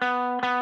Música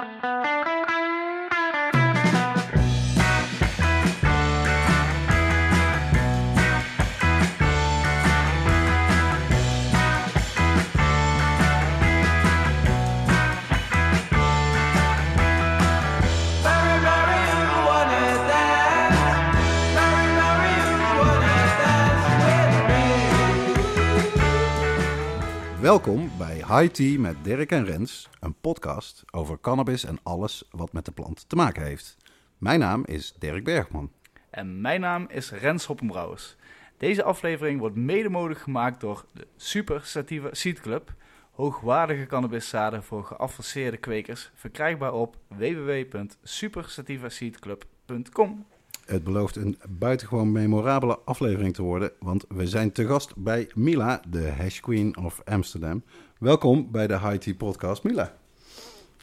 Welkom bij High Tea met Dirk en Rens, een podcast over cannabis en alles wat met de plant te maken heeft. Mijn naam is Dirk Bergman. En mijn naam is Rens Hoppenbrouwers. Deze aflevering wordt mede mogelijk gemaakt door de Super Sativa Seed Club. Hoogwaardige cannabiszaden voor geavanceerde kwekers. Verkrijgbaar op www.supersativaseedclub.com. Het belooft een buitengewoon memorabele aflevering te worden, want we zijn te gast bij Mila, de hash queen of Amsterdam. Welkom bij de High Tea podcast, Mila.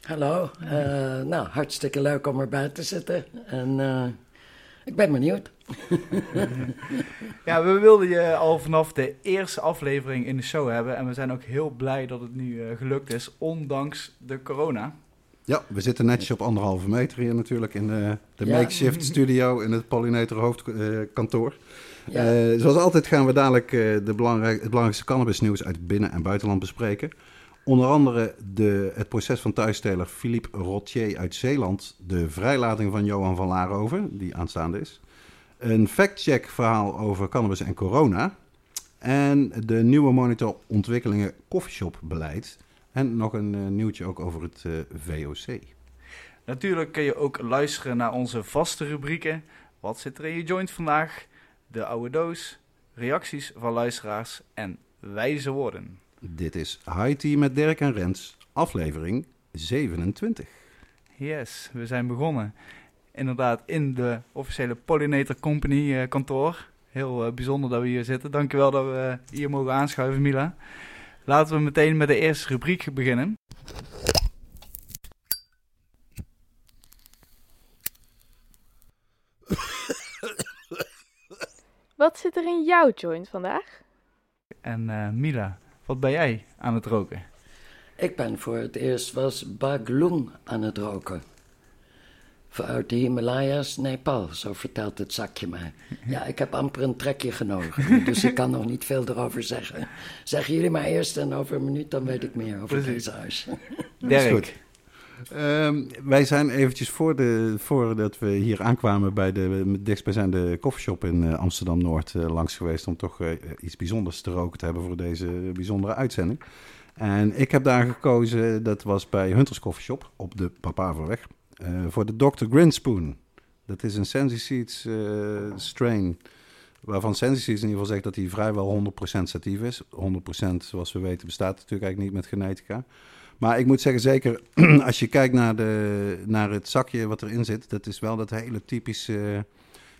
Hallo, uh, nou hartstikke leuk om erbij te zitten en uh, ik ben benieuwd. ja, we wilden je al vanaf de eerste aflevering in de show hebben en we zijn ook heel blij dat het nu uh, gelukt is, ondanks de corona. Ja, we zitten netjes op anderhalve meter hier natuurlijk in de, de makeshift studio in het Pollinator hoofdkantoor. Ja. Uh, zoals altijd gaan we dadelijk uh, de belangrijk, het belangrijkste cannabisnieuws uit binnen- en buitenland bespreken. Onder andere de, het proces van thuisteler Philippe Rotier uit Zeeland. De vrijlating van Johan van Laarhoven, die aanstaande is. Een fact-check verhaal over cannabis en corona. En de nieuwe monitor ontwikkelingen coffeeshop beleid. En nog een uh, nieuwtje ook over het uh, VOC. Natuurlijk kun je ook luisteren naar onze vaste rubrieken. Wat zit er in je joint vandaag? De oude doos, reacties van luisteraars en wijze woorden. Dit is High Tea met Dirk en Rens, aflevering 27. Yes, we zijn begonnen. Inderdaad, in de officiële Pollinator Company uh, kantoor. Heel bijzonder dat we hier zitten. Dankjewel dat we hier mogen aanschuiven, Mila. Laten we meteen met de eerste rubriek beginnen. Wat zit er in jouw joint vandaag? En uh, Mila, wat ben jij aan het roken? Ik ben voor het eerst was Baglung aan het roken. Uit de Himalaya's, Nepal, zo vertelt het zakje mij. Ja, ik heb amper een trekje genomen, dus ik kan nog niet veel erover zeggen. Zeggen jullie maar eerst en over een minuut dan weet ik meer over Precies. deze huis. Dirk. Um, wij zijn eventjes voor de, voordat we hier aankwamen bij de dichtstbijzijnde koffieshop in uh, Amsterdam-Noord uh, langs geweest... om toch uh, iets bijzonders te roken te hebben voor deze bijzondere uitzending. En ik heb daar gekozen, dat was bij Hunters Coffeeshop op de Papaverweg. Uh, voor de Dr. Grinspoon. Dat is een Sensi Seeds uh, strain. Waarvan Sensi Seeds in ieder geval zegt dat hij vrijwel 100% satief is. 100% zoals we weten bestaat natuurlijk eigenlijk niet met genetica. Maar ik moet zeggen, zeker als je kijkt naar, de, naar het zakje wat erin zit, dat is wel dat hele typische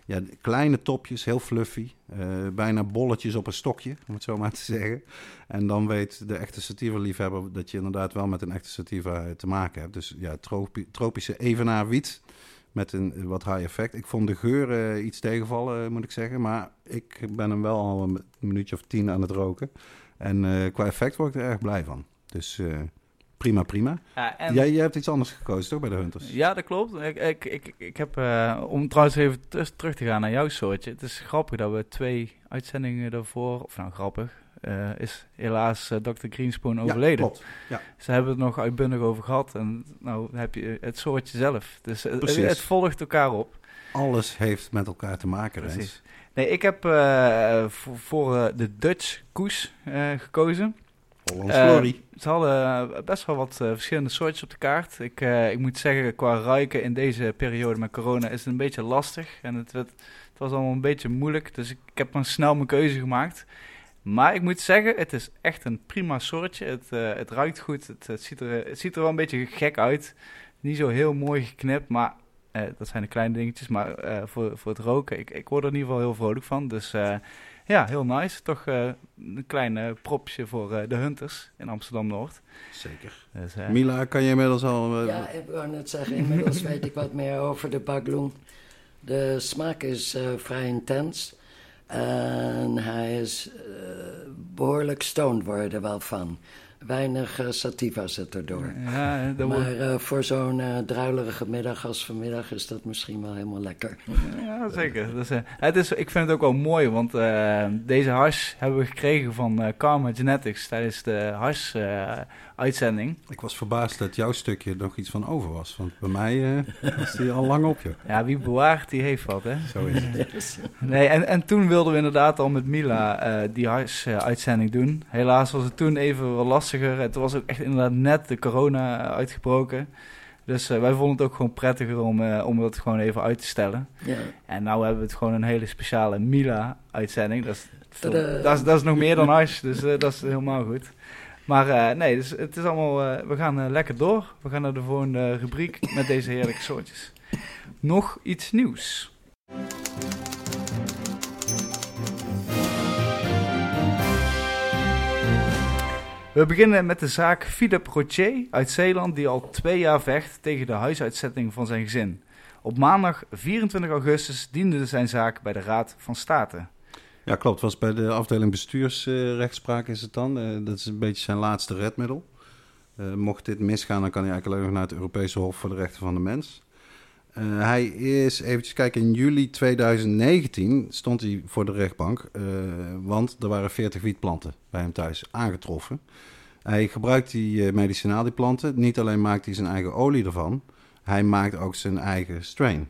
ja, kleine topjes, heel fluffy. Uh, bijna bolletjes op een stokje, om het zo maar te zeggen. En dan weet de echte sativa-liefhebber dat je inderdaad wel met een echte sativa te maken hebt. Dus ja, tropi tropische evenaar wiet met een wat high effect. Ik vond de geur iets tegenvallen, moet ik zeggen. Maar ik ben hem wel al een minuutje of tien aan het roken. En qua effect word ik er erg blij van. Dus prima, prima. Ja, en... jij, jij hebt iets anders gekozen, toch, bij de Hunters? Ja, dat klopt. Ik, ik, ik, ik heb, uh, om trouwens even terug te gaan naar jouw soortje. Het is grappig dat we twee uitzendingen daarvoor, of nou grappig, uh, is helaas uh, Dr. Greenspoon overleden. Ja, klopt. Ja. Ze hebben het nog uitbundig over gehad en nou heb je het soortje zelf. Dus het, het, volgt elkaar op. Alles heeft met elkaar te maken, Precies. Nee, ik heb voor, voor de Dutch koes gekozen. Uh, ze hadden best wel wat uh, verschillende soortjes op de kaart. Ik, ik moet zeggen, qua ruiken in deze periode met corona is het een beetje lastig. En het, het, het was allemaal een beetje moeilijk. Dus ik, ik, heb maar snel mijn keuze gemaakt. Maar ik moet zeggen, het is echt een prima soortje. Het, het ruikt goed. Het, het, ziet er, het ziet er wel een beetje gek uit. Niet zo heel mooi geknipt, maar dat zijn de kleine dingetjes. Maar voor, voor het roken, ik, ik word er in ieder geval heel vrolijk van. Dus ja, heel nice. Toch uh, een klein uh, propje voor uh, de Hunters in Amsterdam-Noord. Zeker. Dus, Mila, kan je inmiddels al... ja, ik wou net zeggen, inmiddels weet ik wat meer over de bagloen. De smaak is vrij intens. En hij is behoorlijk stoned worden wel van. Weinig uh, sativa zit erdoor. Ja, dat maar uh, voor zo'n uh, druilerige middag als vanmiddag is dat misschien wel helemaal lekker. Ja, zeker. Dus, het is, ik vind het ook wel mooi, want deze hash hebben we gekregen van Karma Genetics tijdens de hash uitzending. Ik was verbaasd dat jouw stukje nog iets van over was. Want bij mij uh, was die al lang op je. Ja, wie bewaart, die heeft wat, hè? Zo is het. Nee, en, en toen wilden we inderdaad al met Mila uh, die huis-uitzending doen. Helaas was het toen even wat lastiger. Het was ook echt inderdaad net de corona uitgebroken. Dus uh, wij vonden het ook gewoon prettiger om, uh, om dat gewoon even uit te stellen. Ja. En nou hebben we het gewoon een hele speciale Mila-uitzending. Dat, is, dat, is, dat is nog meer dan huis, dus uh, dat is helemaal goed. Maar uh, nee, dus het is allemaal, uh, we gaan uh, lekker door. We gaan naar de volgende rubriek met deze heerlijke soortjes. Nog iets nieuws. We beginnen met de zaak Philippe Rocher uit Zeeland, die al twee jaar vecht tegen de huisuitzetting van zijn gezin. Op maandag 24 augustus diende zijn zaak bij de Raad van State. Ja, klopt. Was bij de afdeling bestuursrechtspraak is het dan. Uh, dat is een beetje zijn laatste redmiddel. Uh, mocht dit misgaan, dan kan hij eigenlijk alleen nog naar het Europese Hof voor de Rechten van de Mens. Uh, hij is, eventjes kijken, in juli 2019 stond hij voor de rechtbank. want er waren 40 wietplanten bij hem thuis aangetroffen. Hij gebruikt die medicinaal, die planten. Niet alleen maakt hij zijn eigen olie ervan, hij maakt ook zijn eigen strain.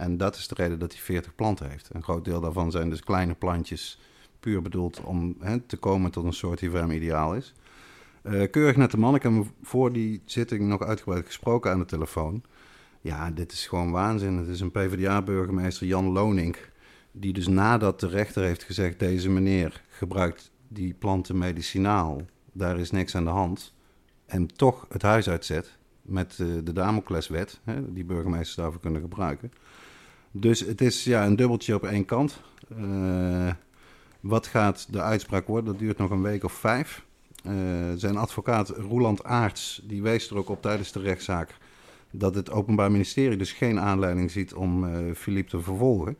En dat is de reden dat hij 40 planten heeft. Een groot deel daarvan zijn dus kleine plantjes, puur bedoeld om hè, te komen tot een soort die voor hem ideaal is. Uh, keurig net de man, ik heb hem voor die zitting nog uitgebreid gesproken aan de telefoon. Ja, dit is gewoon waanzin. Het is een PvdA-burgemeester, Jan Lonink, die dus nadat de rechter heeft gezegd... deze meneer gebruikt die planten medicinaal, daar is niks aan de hand... en toch het huis uitzet met uh, de Damocleswet, die burgemeesters daarvoor kunnen gebruiken... Dus het is ja, een dubbeltje op één kant. Uh, wat gaat de uitspraak worden? Dat duurt nog een week of vijf. Uh, zijn advocaat Roeland Aarts die wees er ook op tijdens de rechtszaak dat het Openbaar Ministerie dus geen aanleiding ziet om uh, Philippe te vervolgen.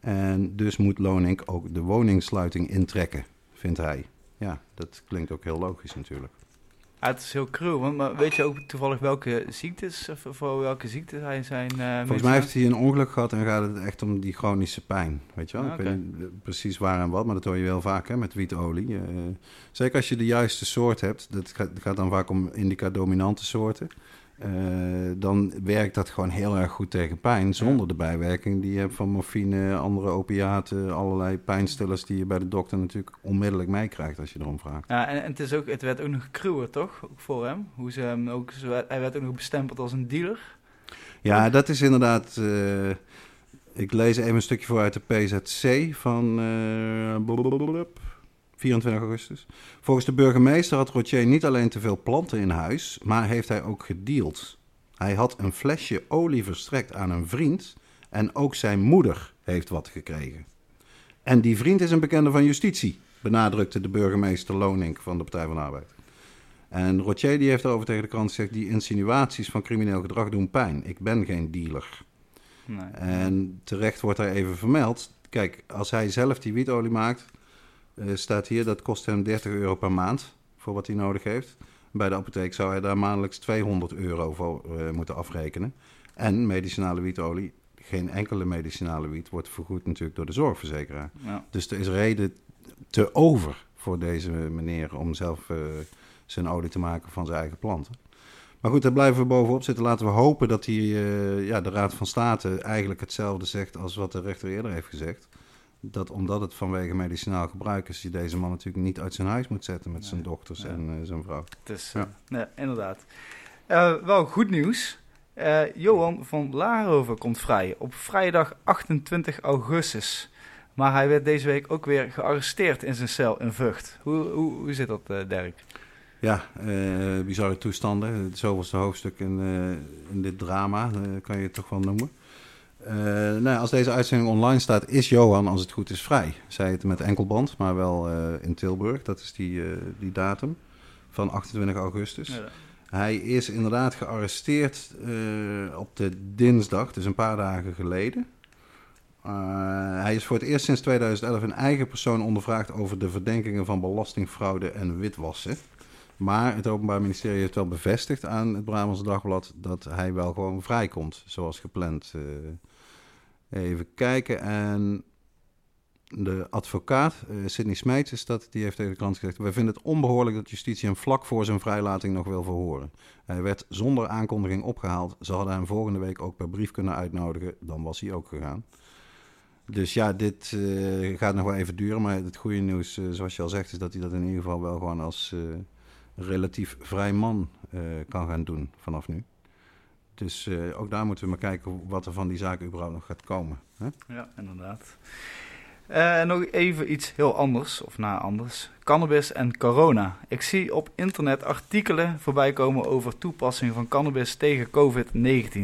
En dus moet Lonink ook de woningsluiting intrekken, vindt hij. Ja, dat klinkt ook heel logisch natuurlijk. Ja, het is heel cruel, maar weet je ook toevallig welke ziektes, of voor welke ziektes hij zijn... Uh, Volgens mij heeft hij een ongeluk gehad en gaat het echt om die chronische pijn, weet je wel. Ah, okay. Ik weet niet precies waar en wat, maar dat hoor je wel vaak hè, met wietolie. Uh, zeker als je de juiste soort hebt, dat gaat, gaat dan vaak om indica-dominante soorten. Uh, dan werkt dat gewoon heel erg goed tegen pijn, zonder de bijwerking die je hebt van morfine, andere opiaten, allerlei pijnstillers die je bij de dokter natuurlijk onmiddellijk meekrijgt als je erom vraagt. Ja, en, en, het, is ook, het werd ook nog cruwer, toch? Ook voor hem. Hoe ze hem ook, hij werd ook nog bestempeld als een dealer. Ja, dat is inderdaad. Uh, ik lees even een stukje voor uit de PZC van. Uh, 24 augustus. Volgens de burgemeester had Rotier niet alleen te veel planten in huis, maar heeft hij ook gedeeld. Hij had een flesje olie verstrekt aan een vriend en ook zijn moeder heeft wat gekregen. En die vriend is een bekende van justitie, benadrukte de burgemeester Lonink van de Partij van de Arbeid. En Rotier die heeft over tegen de krant gezegd: die insinuaties van crimineel gedrag doen pijn. Ik ben geen dealer. Nee. En terecht wordt hij even vermeld. Kijk, als hij zelf die wietolie maakt, uh, staat hier, dat kost hem 30 euro per maand voor wat hij nodig heeft. Bij de apotheek zou hij daar maandelijks 200 euro voor uh, moeten afrekenen. En medicinale wietolie, geen enkele medicinale wiet wordt vergoed natuurlijk door de zorgverzekeraar. Ja. Dus er is reden te over voor deze meneer om zelf uh, zijn olie te maken van zijn eigen planten. Maar goed, daar blijven we bovenop zitten. Laten we hopen dat hij, uh, ja, de Raad van State eigenlijk hetzelfde zegt als wat de rechter eerder heeft gezegd dat omdat het vanwege medicinaal gebruik is, je deze man natuurlijk niet uit zijn huis moet zetten met nee. zijn dochters en uh, zijn vrouw. Is, ja. nee, inderdaad. Uh, wel goed nieuws. Uh, Johan van Laarhoven komt vrij op vrijdag 28 augustus. Maar hij werd deze week ook weer gearresteerd in zijn cel in Vught. Hoe, hoe, hoe zit dat, Dirk? Ja, bizarre toestanden. Het zoveelste hoofdstuk in, in dit drama, kan je het toch wel noemen. Uh, nou, als deze uitzending online staat, is Johan, als het goed is, vrij. Zij het met enkelband, maar wel uh, in Tilburg. Dat is die, uh, die datum van 28 augustus. Ja. Hij is inderdaad gearresteerd op de dinsdag, dus een paar dagen geleden. hij is voor het eerst sinds 2011 in eigen persoon ondervraagd over de verdenkingen van belastingfraude en witwassen. Maar het Openbaar Ministerie heeft wel bevestigd aan het Brabantse Dagblad dat hij wel gewoon vrijkomt, zoals gepland. Even kijken. En de advocaat, uh, Sidney Smeets, is dat, die heeft tegen de krant gezegd... we vinden het onbehoorlijk dat justitie hem vlak voor zijn vrijlating nog wil verhoren. Hij werd zonder aankondiging opgehaald. Ze hadden hem volgende week ook per brief kunnen uitnodigen. Dan was hij ook gegaan. Dus ja, dit uh, gaat nog wel even duren. Maar het goede nieuws, uh, zoals je al zegt, is dat hij dat in ieder geval wel gewoon als relatief vrij man kan gaan doen vanaf nu. Dus ook daar moeten we maar kijken wat er van die zaak überhaupt nog gaat komen. Hè? Ja, inderdaad. Uh, nog even iets heel anders, of na anders. Cannabis en corona. Ik zie op internet artikelen voorbij komen over toepassing van cannabis tegen COVID-19.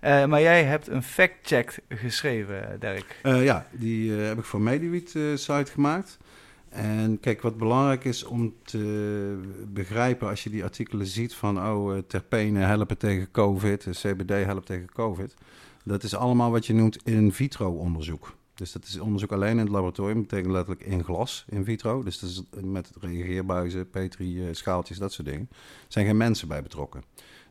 Uh, maar jij hebt een fact-check geschreven, Dirk. Ja, die heb ik voor MediWeed site gemaakt. En kijk, wat belangrijk is om te begrijpen als je die artikelen ziet van... oh, terpenen helpen tegen COVID, CBD helpt tegen COVID. Dat is allemaal wat je noemt in vitro onderzoek. Dus dat is onderzoek alleen in het laboratorium. Betekent letterlijk in glas, in vitro. Dus dat is met reageerbuizen, petri-schaaltjes, dat soort dingen. Er zijn geen mensen bij betrokken.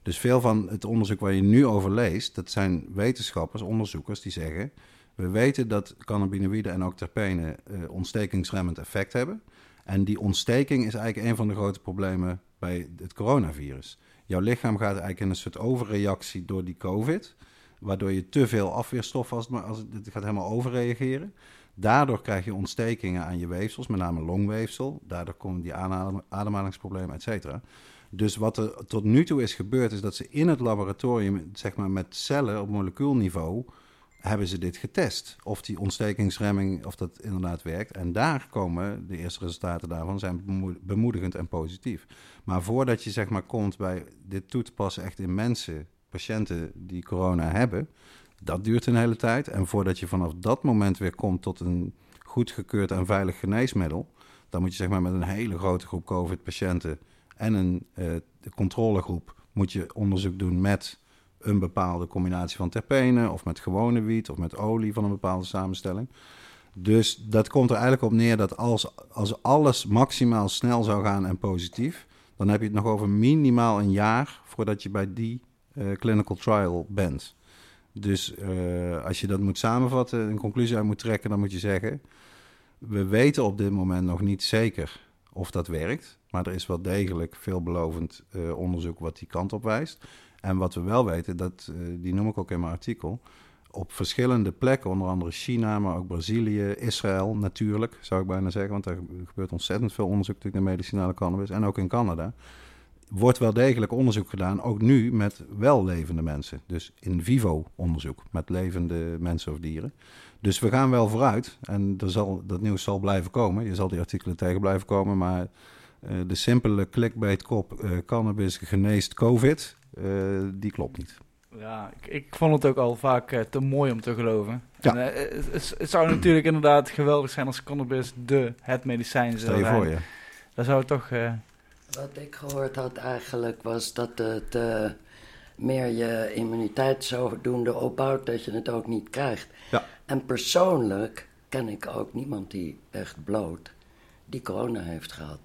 Dus veel van het onderzoek waar je nu over leest... dat zijn wetenschappers, onderzoekers die zeggen... we weten dat cannabinoïden en ook terpenen uh, ontstekingsremmend effect hebben. En die ontsteking is eigenlijk een van de grote problemen bij het coronavirus. Jouw lichaam gaat eigenlijk in een soort overreactie door die covid waardoor je te veel afweerstof als het, als het, gaat helemaal overreageren. Daardoor krijg je ontstekingen aan je weefsels, met name longweefsel. Daardoor komen die ademhalingsproblemen, et cetera. Dus wat er tot nu toe is gebeurd, is dat ze in het laboratorium, zeg maar met cellen op molecuulniveau, hebben ze dit getest. Of die ontstekingsremming, of dat inderdaad werkt. En daar komen de eerste resultaten daarvan, zijn bemoedigend en positief. Maar voordat je zeg maar komt bij dit toe te passen echt in mensen, patiënten die corona hebben, dat duurt een hele tijd. En voordat je vanaf dat moment weer komt tot een goedgekeurd en veilig geneesmiddel, dan moet je zeg maar met een hele grote groep COVID-patiënten en een uh, controlegroep moet je onderzoek doen met een bepaalde combinatie van terpenen of met gewone wiet of met olie van een bepaalde samenstelling. Dus dat komt er eigenlijk op neer dat als, als alles maximaal snel zou gaan en positief, dan heb je het nog over minimaal een jaar voordat je bij die uh, clinical trial bent. Dus uh, als je dat moet samenvatten, een conclusie uit moet trekken, dan moet je zeggen: we weten op dit moment nog niet zeker of dat werkt, maar er is wel degelijk veelbelovend uh, onderzoek wat die kant op wijst. En wat we wel weten, dat, die noem ik ook in mijn artikel, op verschillende plekken, onder andere China, maar ook Brazilië, Israël natuurlijk, zou ik bijna zeggen, want daar gebeurt ontzettend veel onderzoek naar medicinale cannabis, en ook in Canada wordt wel degelijk onderzoek gedaan, ook nu met wel levende mensen. Dus in vivo onderzoek met levende mensen of dieren. Dus we gaan wel vooruit en er zal, dat nieuws zal blijven komen. Je zal die artikelen tegen blijven komen, maar uh, de simpele clickbait kop uh, cannabis geneest COVID, die klopt niet. Ja, ik, ik, vond het ook al vaak te mooi om te geloven. Ja. En, het, het, zou natuurlijk inderdaad geweldig zijn als cannabis de, het medicijn zou Stel je voor, ja. Dat zou toch wat ik gehoord had eigenlijk was dat het uh, meer je immuniteit zodoende opbouwt dat je het ook niet krijgt. Ja. En persoonlijk ken ik ook niemand die echt bloot die corona heeft gehad.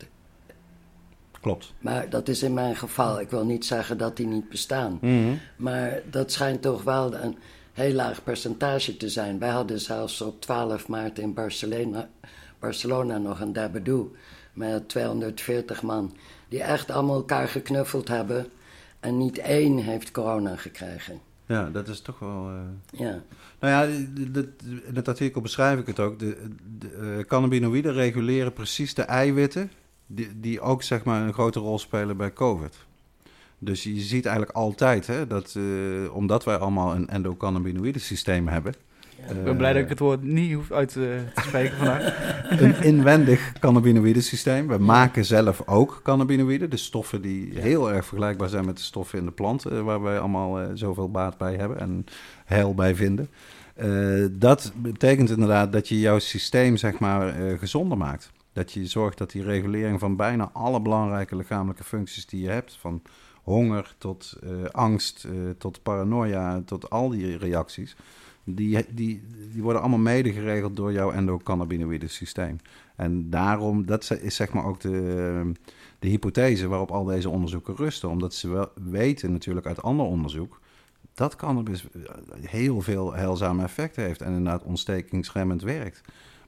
Klopt. Maar dat is in mijn geval. Ik wil niet zeggen dat die niet bestaan. Mm Maar dat schijnt toch wel een heel laag percentage te zijn. Wij hadden zelfs op 12 maart in Barcelona, Barcelona nog een Dabadoo met 240 man die echt allemaal elkaar geknuffeld hebben. En niet één heeft corona gekregen. Ja, dat is toch wel. Uh... Ja. Nou ja, in het artikel beschrijf ik het ook. De, de uh, cannabinoïden reguleren precies de eiwitten. Die, die ook zeg maar een grote rol spelen bij COVID. Dus je ziet eigenlijk altijd hè, dat, uh, omdat wij allemaal een endocannabinoïde systeem hebben, ik ben blij dat ik het woord niet hoef uit te spreken vandaag. Een inwendig cannabinoïde systeem. We maken zelf ook cannabinoïden. De stoffen die heel erg vergelijkbaar zijn met de stoffen in de plant... Eh, waar wij allemaal uh, zoveel baat bij hebben en heil bij vinden. Dat betekent inderdaad dat je jouw systeem zeg maar gezonder maakt. Dat je zorgt dat die regulering van bijna alle belangrijke lichamelijke functies die je hebt... van honger tot angst, tot paranoia, tot al die reacties die, die, die worden allemaal mede geregeld door jouw endocannabinoïde systeem. En daarom, dat is zeg maar ook de, de hypothese waarop al deze onderzoeken rusten. Omdat ze wel weten natuurlijk uit ander onderzoek dat cannabis heel veel heilzame effecten heeft en inderdaad ontstekingsremmend werkt.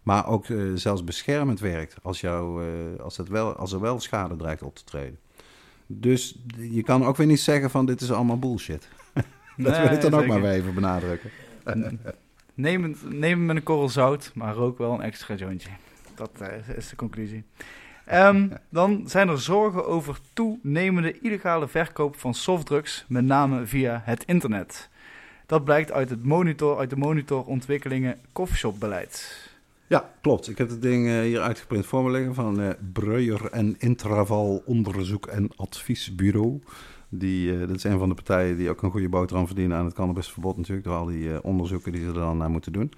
Maar ook uh, zelfs beschermend werkt als, jou, uh, als, het wel, als er wel schade dreigt op te treden. Dus je kan ook weer niet zeggen van dit is allemaal bullshit. dat wil ik dan ook maar weer even benadrukken. neem, het, neem het met een korrel zout, maar rook wel een extra jointje. Dat uh, is de conclusie. Um, dan zijn er zorgen over toenemende illegale verkoop van softdrugs, met name via het internet. Dat blijkt uit, het monitor, uit de monitorontwikkelingen coffeeshopbeleid. Ja, klopt. Ik heb het ding uh, hier uitgeprint voor me liggen van uh, Breuer en Intraval Onderzoek en Adviesbureau. Die, uh, dat is een van de partijen die ook een goede boterham verdienen aan het cannabisverbod natuurlijk, door al die onderzoeken die ze er dan naar moeten doen.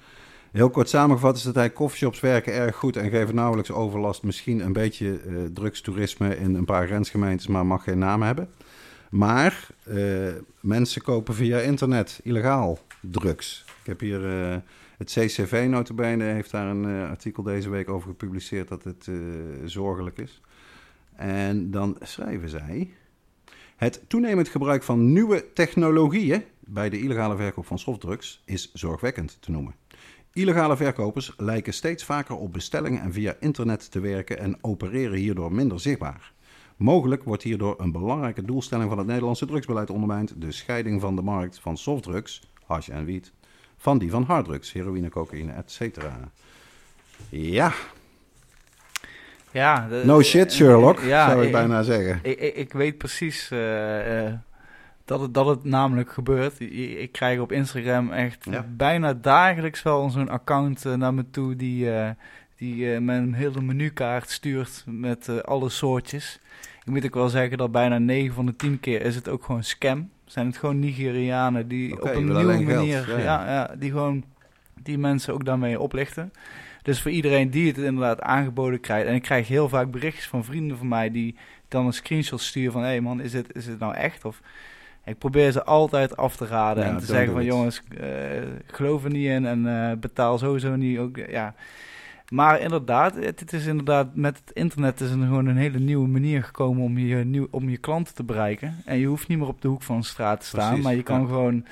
Heel kort samengevat is dat hij coffeeshops werken erg goed en geven nauwelijks overlast. Misschien een beetje drugstoerisme in een paar grensgemeentes, maar mag geen naam hebben. Maar mensen kopen via internet illegaal drugs. Ik heb hier het CCV notabene heeft daar een uh, artikel deze week over gepubliceerd dat het uh, zorgelijk is. En dan schrijven zij... Het toenemend gebruik van nieuwe technologieën bij de illegale verkoop van softdrugs is zorgwekkend te noemen. Illegale verkopers lijken steeds vaker op bestellingen en via internet te werken en opereren hierdoor minder zichtbaar. Mogelijk wordt hierdoor een belangrijke doelstelling van het Nederlandse drugsbeleid ondermijnd: de scheiding van de markt van softdrugs, hash en wiet, van die van harddrugs, heroïne, cocaïne, etc. Ja. Ja. no shit, Sherlock, ja, zou ik, bijna zeggen. Ik, ik, ik weet precies uh, uh, dat, het, dat het namelijk gebeurt. Ik, krijg op Instagram echt bijna dagelijks wel zo'n account uh, naar me toe die, die me een hele menukaart stuurt met alle soortjes. Ik moet ook wel zeggen dat bijna 9 van de 10 keer is het ook gewoon scam zijn het gewoon Nigerianen die op een nieuwe manier, ja. ja. die gewoon die mensen ook daarmee oplichten. Dus voor iedereen die het inderdaad aangeboden krijgt, en ik krijg heel vaak berichtjes van vrienden van mij die dan een screenshot sturen van, hé hey man, is het, is het nou echt? Of ik probeer ze altijd af te raden en te zeggen van, jongens, uh, geloof er niet in en uh, betaal sowieso niet. Ook, ja. Maar inderdaad, het, is inderdaad met het internet is er gewoon een hele nieuwe manier gekomen om je, nieuw, om je klanten te bereiken. En je hoeft niet meer op de hoek van de straat te staan, maar je kan gewoon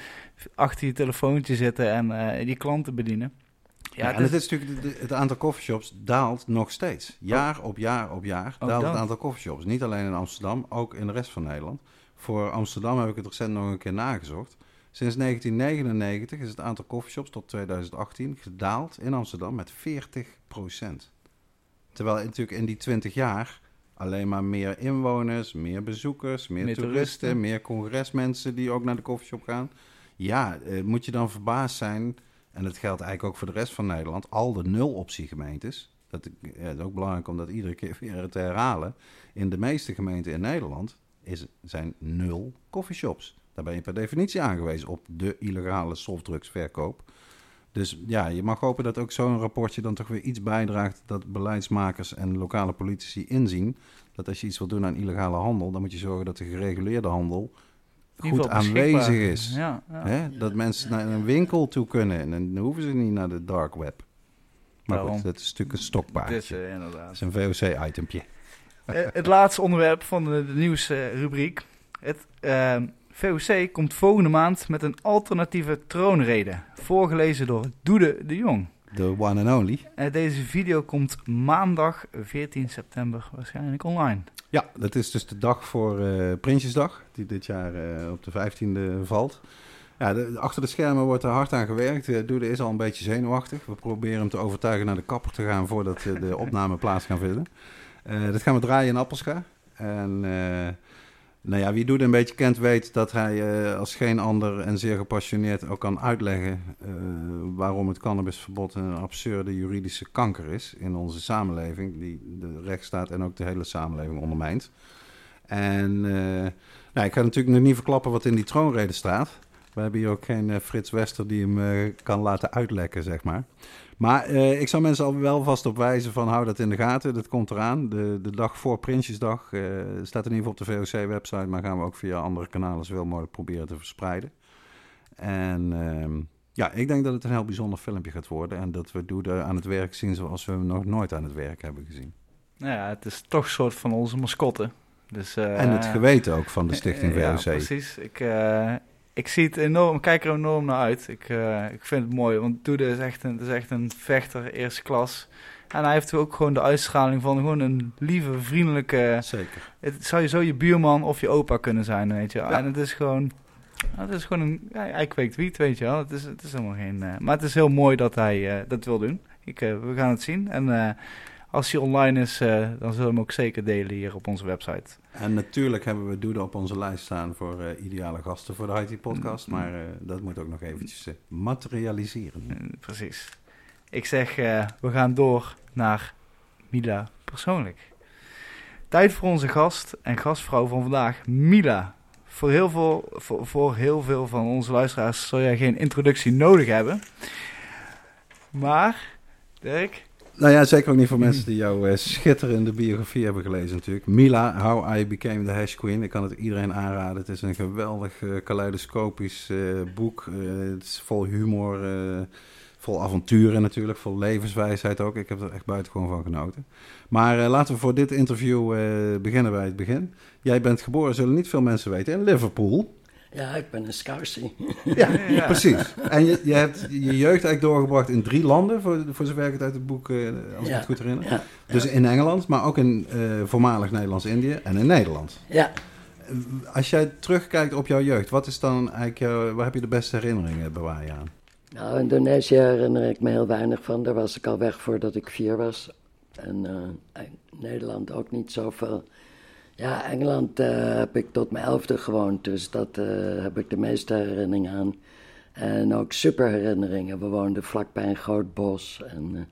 achter je telefoontje zitten en uh, die klanten bedienen. Ja, en het is natuurlijk, het aantal coffeeshops daalt nog steeds. Jaar op jaar op jaar daalt het aantal coffeeshops. Niet alleen in Amsterdam, ook in de rest van Nederland. Voor Amsterdam heb ik het recent nog een keer nagezocht. Sinds 1999 is het aantal coffeeshops tot 2018 gedaald in Amsterdam met 40% Terwijl natuurlijk in die 20 jaar alleen maar meer inwoners, meer bezoekers, meer, toeristen, meer congresmensen die ook naar de coffeeshop gaan. Ja, eh, moet je dan verbaasd zijn, en dat geldt eigenlijk ook voor de rest van Nederland, al de nul-optie-gemeentes. Dat ja, is ook belangrijk om dat iedere keer weer te herhalen. In de meeste gemeenten in Nederland is, zijn nul coffeeshops. Daar ben je per definitie aangewezen op de illegale softdrugsverkoop. Dus ja, je mag hopen dat ook zo'n rapportje dan toch weer iets bijdraagt dat beleidsmakers en lokale politici inzien dat als je iets wil doen aan illegale handel, dan moet je zorgen dat de gereguleerde handel goed aanwezig is. Ja, ja. Hè? Dat mensen naar een winkel toe kunnen en dan hoeven ze niet naar de dark web. Maar goed, dat is natuurlijk een stokpaardje. Dit, uh, inderdaad. Dat is een VOC-itempje. Uh, het laatste onderwerp van de, de nieuwsrubriek. Het, uh, VOC komt volgende maand met een alternatieve troonrede. Voorgelezen door Doede de Jong. De one and only. En deze video komt maandag 14 september waarschijnlijk online. Ja, dat is dus de dag voor uh, Prinsjesdag, die dit jaar uh, op de 15e valt. Ja, de, achter de schermen wordt er hard aan gewerkt. Uh, Doede is al een beetje zenuwachtig. We proberen hem te overtuigen naar de kapper te gaan voordat de opname plaats gaan vinden. dat gaan we draaien in Appelscha. En nou ja, wie Doede een beetje kent weet dat hij uh, als geen ander en zeer gepassioneerd ook kan uitleggen uh, waarom het cannabisverbod een absurde juridische kanker is in onze samenleving, die de rechtsstaat en ook de hele samenleving ondermijnt. En uh, nou, ik ga natuurlijk nog niet verklappen wat in die troonrede staat. We hebben hier ook geen Frits Wester die hem kan laten uitlekken, zeg maar. Maar uh, ik zou mensen al wel vast op wijzen van hou dat in de gaten. Dat komt eraan. De, de dag voor Prinsjesdag uh, staat in ieder geval op de VOC-website. Maar gaan we ook via andere kanalen zoveel mogelijk proberen te verspreiden. En uh, Ja, ik denk dat het een heel bijzonder filmpje gaat worden. En dat we Doede aan het werk zien zoals we hem nog nooit aan het werk hebben gezien. Nou ja, het is toch een soort van onze mascotte. Dus, eh, en het geweten ook van de Stichting Ja, VOC. precies. Ik, eh, ik zie het enorm, ik kijk er enorm naar uit. Ik, eh, ik vind het mooi, want Doede is echt een, is echt een vechter, eerste klas. En hij heeft ook gewoon de uitstraling van gewoon een lieve, vriendelijke... Zeker. Het zou je zo je buurman of je opa kunnen zijn, weet je. Ja. En het is gewoon... Het is gewoon een... Ja, hij kweekt wiet, weet je wel. Het is, het is helemaal geen... eh, maar het is heel mooi dat hij eh, dat wil doen. Ik, we gaan het zien. En als hij online is, eh, dan zullen we hem ook zeker delen hier op onze website. En natuurlijk hebben we Doede op onze lijst staan voor eh, ideale gasten voor de IT-podcast. Mm. Maar eh, dat moet ook nog eventjes materialiseren. Precies. Ik zeg, we gaan door naar Mila persoonlijk. Tijd voor onze gast en gastvrouw van vandaag, Mila. Voor heel veel, voor, voor heel veel van onze luisteraars zal jij geen introductie nodig hebben. Maar, Dirk, Nou ja, zeker ook niet voor mensen die jouw eh, schitterende biografie hebben gelezen natuurlijk. Mila, How I Became the Hash Queen. Ik kan het iedereen aanraden. Het is een geweldig eh kaleidoscopisch eh, boek. Het is vol humor, vol avonturen natuurlijk, vol levenswijsheid ook. Ik heb er echt buitengewoon van genoten. Maar laten we voor dit interview beginnen bij het begin. Jij bent geboren, zullen niet veel mensen weten, in Liverpool. Ja, ik ben een scousie. Ja, Ja. precies. En je, je hebt je jeugd eigenlijk doorgebracht in drie landen, voor, voor zover ik het uit het boek, eh, als ik het goed herinner. Ja, Dus in Engeland, maar ook in eh, voormalig Nederlands-Indië en in Nederland. ja. Als jij terugkijkt op jouw jeugd, wat is dan eigenlijk, jouw- waar heb je de beste herinneringen bewaar je aan? Nou, Indonesië herinner ik me heel weinig van. Daar was ik al weg voordat ik vier was. En eh, Nederland ook niet zoveel. Ja, Engeland eh, heb ik tot mijn elfde gewoond, dus dat eh, heb ik de meeste herinneringen aan. En ook super herinneringen. We woonden vlakbij een groot bos. En eh,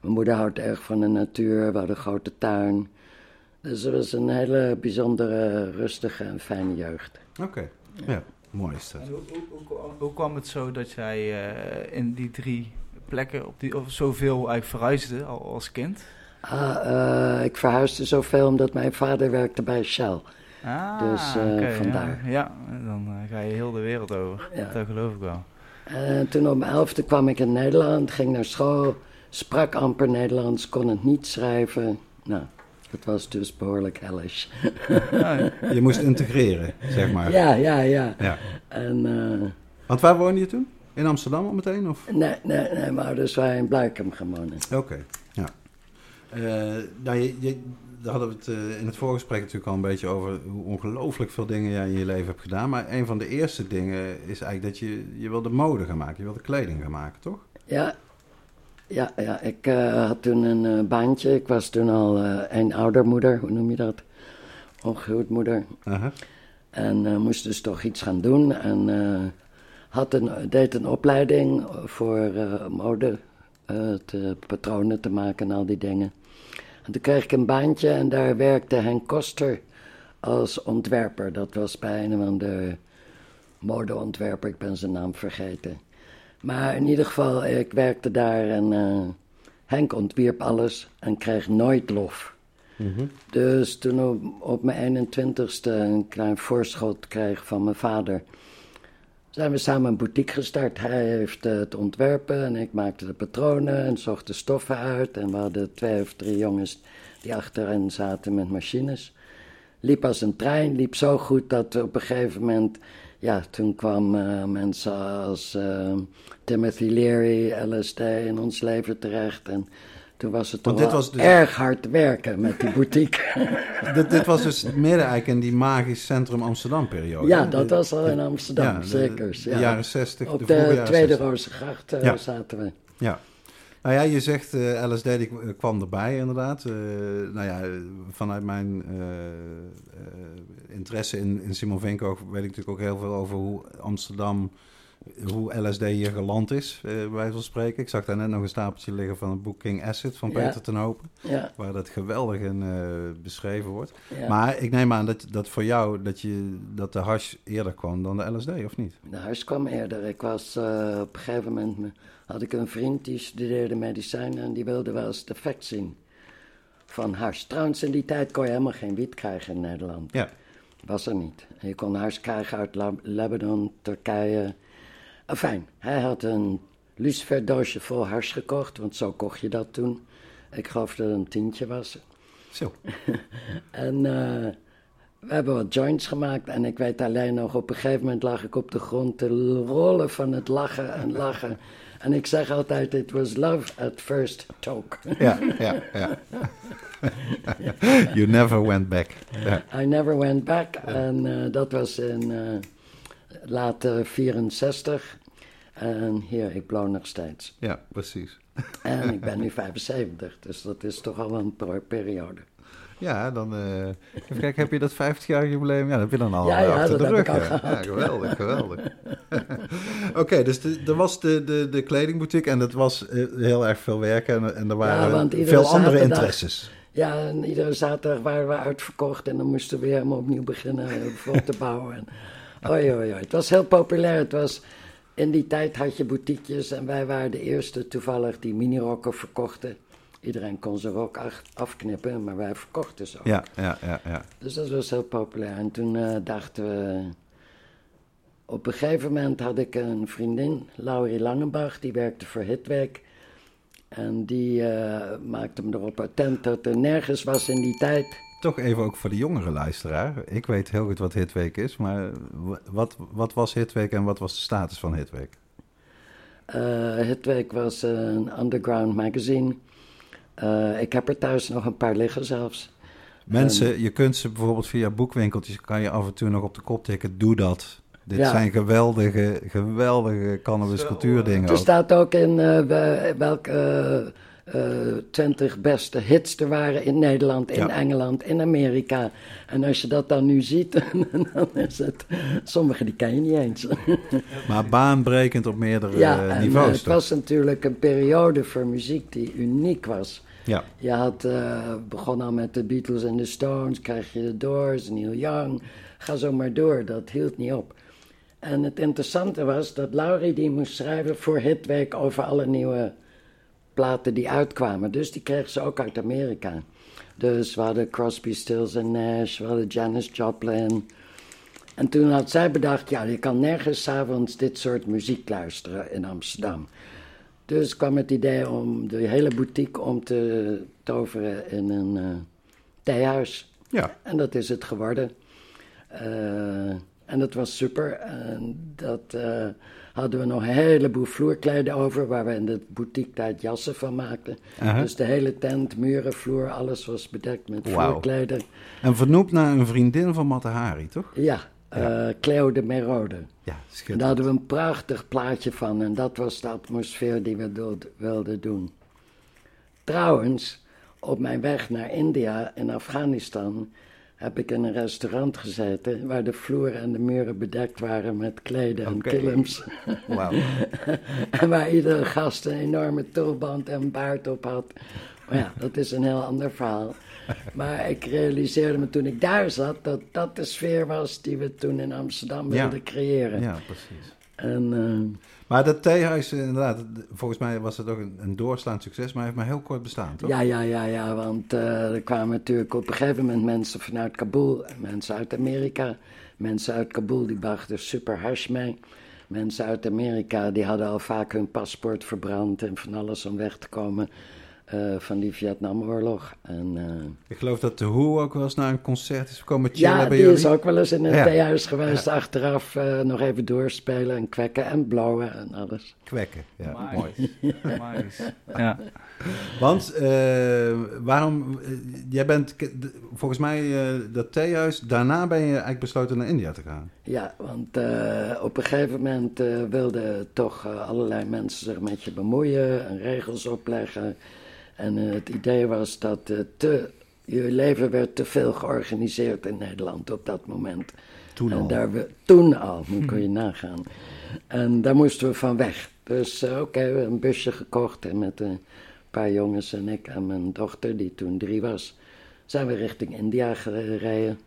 mijn moeder houdt erg van de natuur. We hadden een grote tuin. Dus het was een hele bijzondere, rustige en fijne jeugd. Oké, ja, mooi is dat. hoe, hoe, hoe, hoe kwam het zo dat jij eh, in die drie plekken op die, of zoveel eigenlijk verhuisde al als kind? Ah, eh, ik verhuisde zoveel omdat mijn vader werkte bij Shell. Ah, Dus, eh, oké, vandaar. Ja, ja dan eh, ga je heel de wereld over. Ja. Dat geloof ik wel. En toen op mijn elfde kwam ik in Nederland, ging naar school, sprak amper Nederlands, kon het niet schrijven. Nou, het was dus behoorlijk hellish. Ah, Je moest integreren, zeg maar. Ja, ja, ja. Ja. En eh, Want waar woonde je toen? In Amsterdam al meteen? Of? nee, nee, nee, mijn ouders waren in Blijkum gaan wonen. Oké, ja. Eh, nou, je, je, daar hadden we het eh, in het voorgesprek natuurlijk al een beetje over hoe ongelooflijk veel dingen jij in je leven hebt gedaan. Maar een van de eerste dingen is eigenlijk dat je, je wilde mode gaan maken. Je wilde kleding gaan maken, toch? Ja, ja, ja. ik eh, had toen een baantje. Ik was toen al eh, een oudermoeder, hoe noem je dat? Ongehuwd moeder. Aha. En moest dus toch iets gaan doen. En had een, deed een opleiding voor mode, te, patronen te maken en al die dingen. En toen kreeg ik een baantje en daar werkte Henk Koster als ontwerper. Dat was bij een van de modeontwerper, ik ben zijn naam vergeten. Maar in ieder geval, ik werkte daar en eh, Henk ontwierp alles en kreeg nooit lof. Dus toen op, op mijn 21ste een klein voorschot kreeg van mijn vader, zijn we samen een boutique gestart. Hij heeft eh, het ontwerpen en ik maakte de patronen en zocht de stoffen uit. En we hadden twee of drie jongens die achterin zaten met machines. Liep als een trein, liep zo goed dat op een gegeven moment, ja, toen kwamen mensen als eh, Timothy Leary, LSD in ons leven terecht. En toen was het toch dit was dus- erg hard werken met die boutique. dit, dit was dus midden eigenlijk in die magisch centrum Amsterdam periode. ja, dat De- was al in Amsterdam, ja, de- zeker. De, Ja. jaren 60, Op de de, Tweede 60. Rozengracht eh, Ja. zaten we. Ja. Nou ja, je zegt eh, LSD die k- kwam erbij inderdaad. Eh, nou ja, vanuit mijn eh, eh, interesse in, in Simon Vinko weet ik natuurlijk ook heel veel over hoe Amsterdam, hoe LSD hier geland is, eh, bij wijze van spreken. Ik zag daar net nog een stapeltje liggen van het boek King Acid van Ja. Peter ten Hopen, Ja, waar dat geweldig in eh, beschreven wordt. ja. Maar ik neem aan dat, dat voor jou, dat, je, dat de hash eerder kwam dan de LSD, of niet? De huis kwam eerder. Ik was eh, op een gegeven moment, me- had ik een vriend die studeerde medicijnen en die wilde wel eens de effect zien van hash. Trouwens, in die tijd kon je helemaal geen wiet krijgen in Nederland. Ja. Was er niet. Je kon hash krijgen uit Lab- Lebanon, Turkije, Fijn, hij had een luciferdoosje vol hars gekocht, want zo kocht je dat toen. Ik geloof dat het een tientje was. Zo. En eh, we hebben wat joints gemaakt. En ik weet alleen nog, op een gegeven moment lag ik op de grond te rollen van het lachen en lachen. En ik zeg altijd, it was love at first talk. Ja, ja, ja. you never went back. I never went back. En eh, dat was in uh, later 64. En hier, ik blow nog steeds. ja, precies. En ik ben nu 75, dus dat is toch al een periode. Ja, dan... eh even kijken, heb je dat 50-jarig jubileum? Ja, dat heb je dan al Ja, ja, achter dat de rug. ja. Ja, geweldig, geweldig. Oké, dus de, er was de, de, de kledingboutique en dat was eh, heel erg veel werk en, en er waren want iedere veel andere zaterdag- interesses. Ja, en iedere zaterdag waren we uitverkocht en dan moesten we weer helemaal opnieuw beginnen voor te bouwen. En, oei, oei, oei. Het was heel populair. Het was, in die tijd had je boutiquejes en wij waren de eerste toevallig die minirokken verkochten. Iedereen kon zijn rok af- afknippen, maar wij verkochten ze ook. Ja, ja, ja, ja. Dus dat was heel populair. En toen eh, dachten we. Op een gegeven moment had ik een vriendin, Laurie Langenbach, die werkte voor Hitwerk. En die eh, maakte me erop attent dat er nergens was in die tijd. Toch even ook voor de jongere luisteraar. Ik weet heel goed wat Hitweek is, maar wat, wat was Hitweek en wat was de status van Hitweek? Eh Hitwerk was een underground magazine. Eh, ik heb er thuis nog een paar liggen zelfs. Mensen, je kunt ze bijvoorbeeld via boekwinkeltjes, kan je af en toe nog op de kop tikken, doe dat. Dit Ja. zijn geweldige, geweldige cannabis cultuurdingen Er staat ook in eh, we- welke twintig beste hits er waren in Nederland, in Ja. Engeland, in Amerika. En als je dat dan nu ziet, dan is het... Sommige die ken je niet eens. Maar baanbrekend op meerdere ja, eh, niveaus. eh, het toch? was natuurlijk een periode voor muziek die uniek was. Ja, Je had eh, begon al met de Beatles en de Stones, krijg je de Doors, Neil Young. Ga zo maar door, dat hield niet op. En het interessante was dat Laurie die moest schrijven voor Hitweek over alle nieuwe platen die uitkwamen. Dus die kreeg ze ook uit Amerika. Dus we hadden Crosby, Stills en Nash, we hadden Janis Joplin. En toen had zij bedacht, ja, je kan nergens 's avonds dit soort muziek luisteren in Amsterdam. Dus kwam het idee om de hele boutique om te toveren in een eh, theehuis. ja. En dat is het geworden. Eh, en dat was super. En dat eh, hadden we nog een heleboel vloerkleden over, waar we in de boutique tijd jassen van maakten. Dus de hele tent, muren, vloer, alles was bedekt met vloerkleden. En vernoemd naar een vriendin van Matahari, toch? Ja, eh, Cleo de Merode. Ja, En daar schitterend. hadden we een prachtig plaatje van en dat was de atmosfeer die we wilden doen. Trouwens, op mijn weg naar India in Afghanistan heb ik in een restaurant gezeten waar de vloer en de muren bedekt waren met kleden en Oké. kilims. Wauw. en waar iedere gast een enorme tulband en baard op had. Maar ja, dat is een heel ander verhaal. Maar ik realiseerde me toen ik daar zat dat dat de sfeer was die we toen in Amsterdam Ja. wilden creëren. Ja, precies. En eh, Maar dat theehuis, eh, inderdaad, volgens mij was het ook een, een doorslaand succes, maar heeft maar heel kort bestaan, toch? ja, ja, ja, ja, want eh, er kwamen natuurlijk op een gegeven moment mensen vanuit Kabul, mensen uit Amerika. Mensen uit Kabul die brachten super hash mee. Mensen uit Amerika die hadden al vaak hun paspoort verbrand en van alles om weg te komen eh, van die Vietnamoorlog. En, eh, Ik geloof dat de Who ook wel eens naar een concert is gekomen chillen ja, bij die jullie. is ook wel eens in een Ja. theehuis geweest. Achteraf eh, nog even doorspelen en kwekken en blowen en alles. Kwekken, ja, mooi. Ja. Want eh, waarom, jij bent, volgens mij eh, dat theehuis, daarna ben je eigenlijk besloten naar India te gaan. Ja, want eh, op een gegeven moment eh, wilden toch allerlei mensen zich met je bemoeien en regels opleggen. En eh, het idee was dat eh, te, je leven werd te veel georganiseerd in Nederland op dat moment. Toen en al. Daar we, toen al, moet kun je nagaan. En daar moesten we van weg. Dus eh, oké, we hebben een busje gekocht en met een paar jongens en ik en mijn dochter, die toen drie was, zijn we richting India gereden.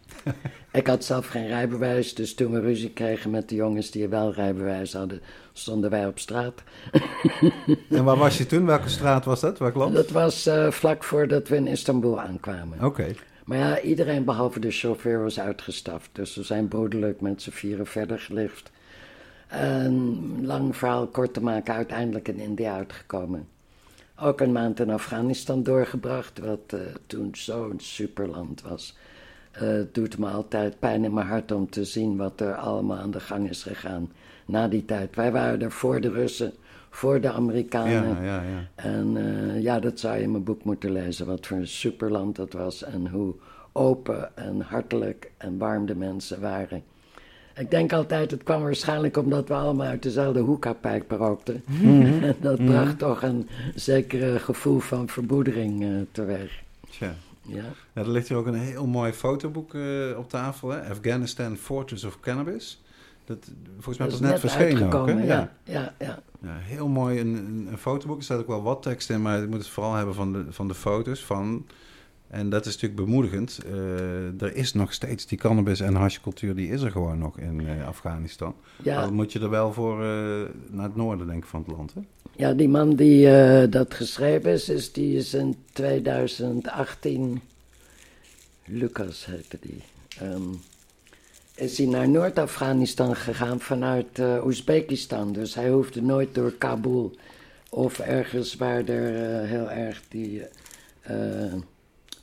ik had zelf geen rijbewijs, dus toen we ruzie kregen met de jongens die wel rijbewijs hadden, stonden wij op straat. En waar was je toen? Welke straat was dat? Welk land? Dat was eh, vlak voordat we in Istanbul aankwamen. Oké. Maar ja, iedereen behalve de chauffeur was uitgestaft. Dus we zijn broederlijk met z'n vieren verder gelift. En lang verhaal kort te maken, uiteindelijk in India uitgekomen. Ook een maand in Afghanistan doorgebracht, wat uh, toen zo'n superland was. Uh, het doet me altijd pijn in mijn hart om te zien wat er allemaal aan de gang is gegaan na die tijd. Wij waren er voor de Russen, voor de Amerikanen. Ja, ja, ja. En uh, ja, dat zou je in mijn boek moeten lezen, wat voor een superland dat was en hoe open en hartelijk en warm de mensen waren. Ik denk altijd, het kwam waarschijnlijk omdat we allemaal uit dezelfde hoekapijp rookten. Mhm. En dat bracht toch een zekere gevoel van verboedering uh, teweeg. Tja. Ja. Ja, er ligt hier ook een heel mooi fotoboek uh, op tafel. Hè? Afghanistan Fortress of Cannabis. Dat, volgens mij Dat was net, verschenen ook. Hè? Ja. Ja, ja, ja. Heel mooi een, een, een fotoboek. Er staat ook wel wat tekst in, maar ik moet het vooral hebben van de, van de foto's. Van, en dat is natuurlijk bemoedigend. Uh, er is nog steeds die cannabis- en hashcultuur, die is er gewoon nog in uh, Afghanistan. Ja. Dan moet je er wel voor uh, naar het noorden, denk ik, van het land. Hè? Ja, die man die dat geschreven is, is, die is in 2018, Lucas heette die, um, is hij naar Noord-Afghanistan gegaan vanuit Oezbekistan. Dus hij hoefde nooit door Kabul of ergens waar er heel erg die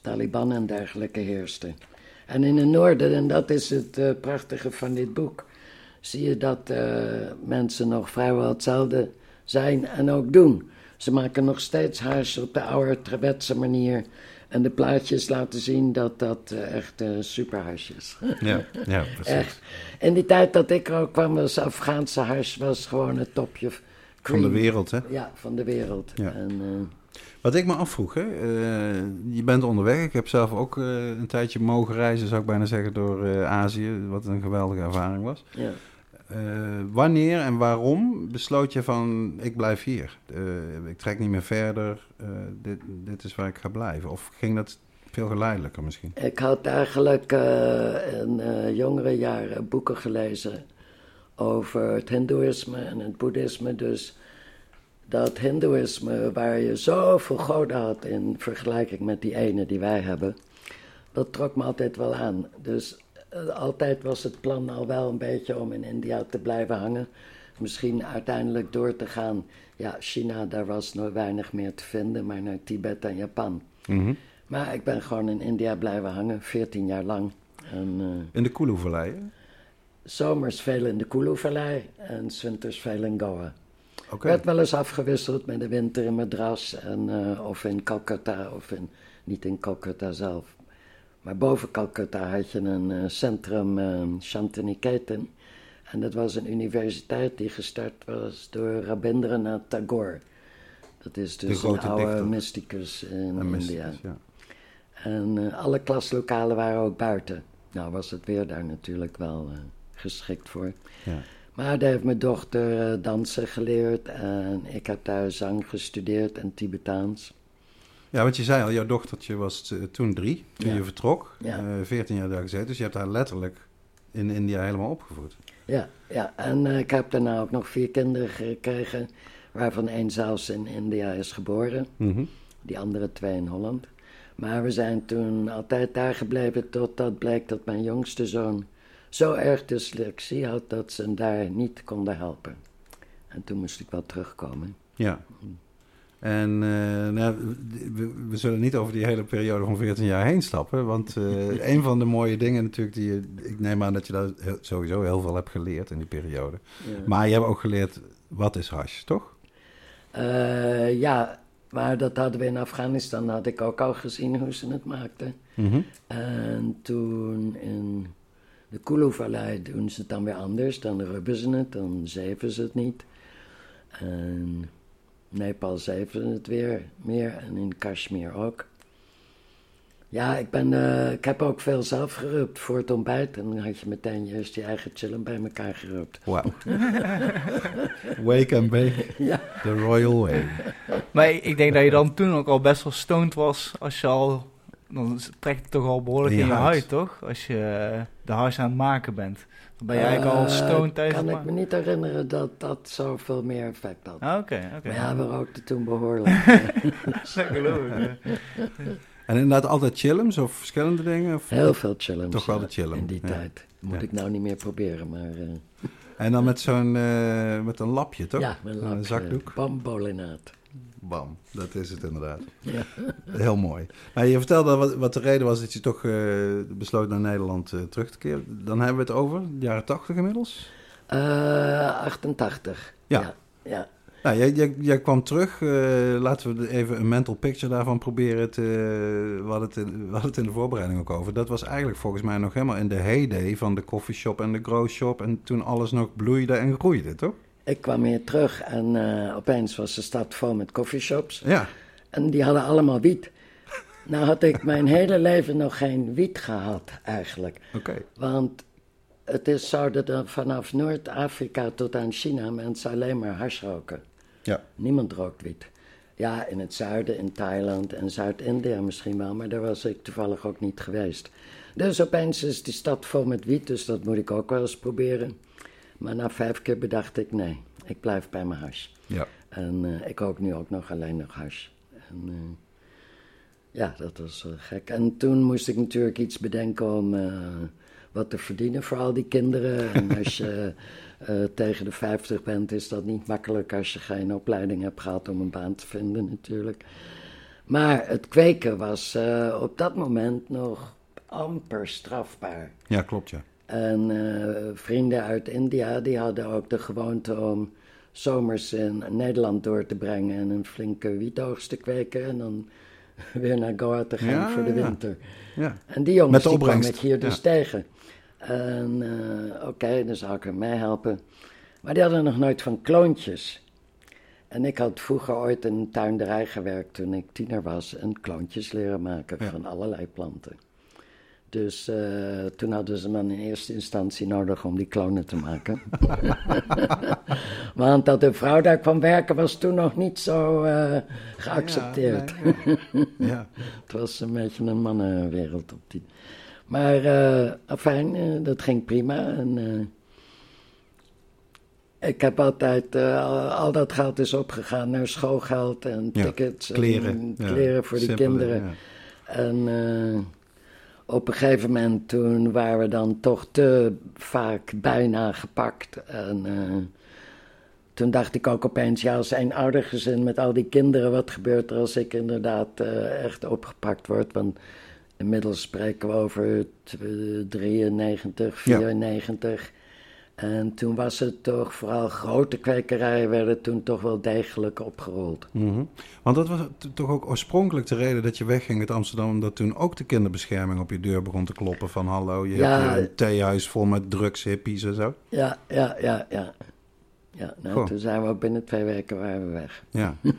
Taliban en dergelijke heersten. En in het noorden, en dat is het prachtige van dit boek, zie je dat mensen nog vrijwel hetzelfde zijn en ook doen. Ze maken nog steeds huis op de ouderwetse manier. En de plaatjes laten zien dat dat uh, echt uh, superhuis is. Ja, ja precies. Echt. In die tijd dat ik er ook kwam, was Afghaanse huis was gewoon het topje. Van de wereld, hè? Ja, van de wereld. Ja. En, Wat ik me afvroeg, hè? je bent onderweg. Ik heb zelf ook een tijdje mogen reizen, zou ik bijna zeggen, door Azië. Wat een geweldige ervaring was. ja. Wanneer en waarom besloot je van ik blijf hier? Ik trek niet meer verder. Dit, dit is waar ik ga blijven. Of ging dat veel geleidelijker misschien? Ik had eigenlijk in jongere jaren boeken gelezen over het Hindoeïsme en het Boeddhisme. Dus dat Hindoeïsme, waar je zoveel goden had in vergelijking met die ene die wij hebben, dat trok me altijd wel aan. Dus uh, altijd was het plan al wel een beetje om in India te blijven hangen. Misschien uiteindelijk door te gaan. Ja, China, daar was nog weinig meer te vinden, maar naar Tibet en Japan. Mm -hmm. Maar ik ben gewoon in India blijven hangen, 14 jaar lang. En, uh, in de Kulu-vallei? Zomers veel in de Kulu-vallei en winters veel in Goa. Okay. Werd wel eens afgewisseld met de winter in Madras en, uh, of in Calcutta, of in, niet in Calcutta zelf. Maar boven Calcutta had je een uh, centrum, uh, Shantiniketan. En dat was een universiteit die gestart was door Rabindranath Tagore. Dat is dus een oude dichter. mysticus in Een India. mysticus, ja. En uh, alle klaslokalen waren ook buiten. Nou was het weer daar natuurlijk wel geschikt voor. Ja. Maar daar heeft mijn dochter dansen geleerd en ik heb daar zang gestudeerd en Tibetaans. Ja, want je zei al, jouw dochtertje was uh, toen drie, toen Ja. je vertrok. Ja. Uh, 14 jaar daar gezeten, dus je hebt haar letterlijk in India helemaal opgevoed. Ja, ja. en uh, ik heb daarna ook nog vier kinderen gekregen, waarvan één zelfs in India is geboren. Mm -hmm. Die andere twee in Holland. Maar we zijn toen altijd daar gebleven totdat bleek dat mijn jongste zoon zo erg dyslexie had dat ze hem daar niet konden helpen. En toen moest ik wel terugkomen. Ja. En uh, nou, we, we, zullen niet over die hele periode van 14 jaar heen stappen. Want uh, een van de mooie dingen natuurlijk die je... Ik neem aan dat je daar sowieso heel veel hebt geleerd in die periode. Ja. Maar je hebt ook geleerd, wat is hash, toch? Uh, ja, maar dat hadden we in Afghanistan, had ik ook al gezien hoe ze het maakten. Mm -hmm. En toen in de Kulu-vallei doen ze het dan weer anders. Dan rubben ze het, dan zeven ze het niet. En... Nepal zeven het weer meer en in Kashmir ook. Ja, ik, ben, uh, ik heb ook veel zelf gerupt voor het ontbijt. En dan had je meteen juist je eigen chillen bij elkaar gerupt. Wauw. Wake and bake, ja. the royal way. Maar ik denk dat je dan toen ook al best wel stoned was als je al... Dan trekt het toch al behoorlijk In in je huid. huid, toch? Als je de huis aan het maken bent. Dan ben je eigenlijk al Uh, stoned tijdens Kan het ik me niet herinneren dat dat zoveel meer effect had. Ah, Oké, oké. Maar ja, we rookten toen behoorlijk. Dat geloof ik. En inderdaad altijd chillums of verschillende dingen? Of? Heel veel chillen. Toch wel de chillen, In die ja. tijd. Moet Ja. ik nou niet meer proberen, maar... eh, En dan met zo'n eh, met een lapje, toch? Ja, met een lapje. zakdoek. Bambolinaat. Bam, dat is het inderdaad. Ja. Heel mooi. Maar je vertelde wat, wat de reden was dat je toch eh, besloot naar Nederland eh, terug te keren. Dan hebben we het over, de jaren tachtig inmiddels? Eh, 88. Ja. ja. ja. Nou, jij, jij, jij kwam terug. eh, laten we even een mental picture daarvan proberen te... We hadden, het in, we hadden het in de voorbereiding ook over. Dat was eigenlijk volgens mij nog helemaal in de heyday van de coffeeshop en de growshop. En toen alles nog bloeide en groeide, toch? Ik kwam hier terug en eh, opeens was de stad vol met coffeeshops. Ja. En die hadden allemaal wiet. Nou had ik mijn hele leven nog geen wiet gehad eigenlijk. Oké. Want het is zo dat er vanaf Noord-Afrika tot aan China mensen alleen maar hash roken. Ja. Niemand rookt wiet. Ja, in het zuiden, in Thailand en Zuid-India misschien wel, maar daar was ik toevallig ook niet geweest. Dus opeens is die stad vol met wiet, dus dat moet ik ook wel eens proberen. Maar na vijf keer bedacht ik, nee, ik blijf bij mijn hash. Ja. En eh, ik rook nu ook nog alleen nog hash. En, eh, ja, dat was eh, gek. En toen moest ik natuurlijk iets bedenken om wat te verdienen voor al die kinderen. En als je tegen de 50 bent, is dat niet makkelijk als je geen opleiding hebt gehad om een baan te vinden natuurlijk. Maar het kweken was op dat moment nog amper strafbaar. Ja, klopt, ja. En eh, vrienden uit India die hadden ook de gewoonte om zomers in Nederland door te brengen en een flinke wietoogst te kweken en dan weer naar Goa te gaan Ja, voor de winter. ja. En die jongens Met die kwam ik hier dus ja. tegen. En eh, oké, dan zou ik hem meehelpen. Maar die hadden nog nooit van kloontjes. En ik had vroeger ooit in een tuinderij gewerkt toen ik tiener was en kloontjes leren maken van allerlei planten. Dus eh, toen hadden ze me in eerste instantie nodig om die klonen te maken. Want dat een vrouw daar kwam werken was toen nog niet zo eh, geaccepteerd. Ja, nee, nee. ja. Het was een beetje een mannenwereld op die. Maar eh afijn, eh, dat ging prima. En, ik heb altijd, al, dat geld is opgegaan naar schoolgeld en Ja, tickets Kleren. en ja. kleren voor die Simpele, kinderen. ja. En op een gegeven moment toen waren we dan toch te vaak bijna gepakt. En eh, toen dacht ik ook opeens, ja, als een oudergezin met al die kinderen, wat gebeurt er als ik inderdaad eh, echt opgepakt word? Want inmiddels spreken we over t- eh, 93, Ja. 94. En toen was het toch, vooral grote kwekerijen werden toen toch wel degelijk opgerold. Mhm. Want dat was toch ook oorspronkelijk de reden dat je wegging uit Amsterdam, omdat toen ook de kinderbescherming op je deur begon te kloppen van hallo, je Ja. hebt een theehuis vol met drugs, hippies en zo. Ja, ja, ja, ja. Ja, nou, Goh. toen zijn we ook binnen twee weken waren we weg. Ja.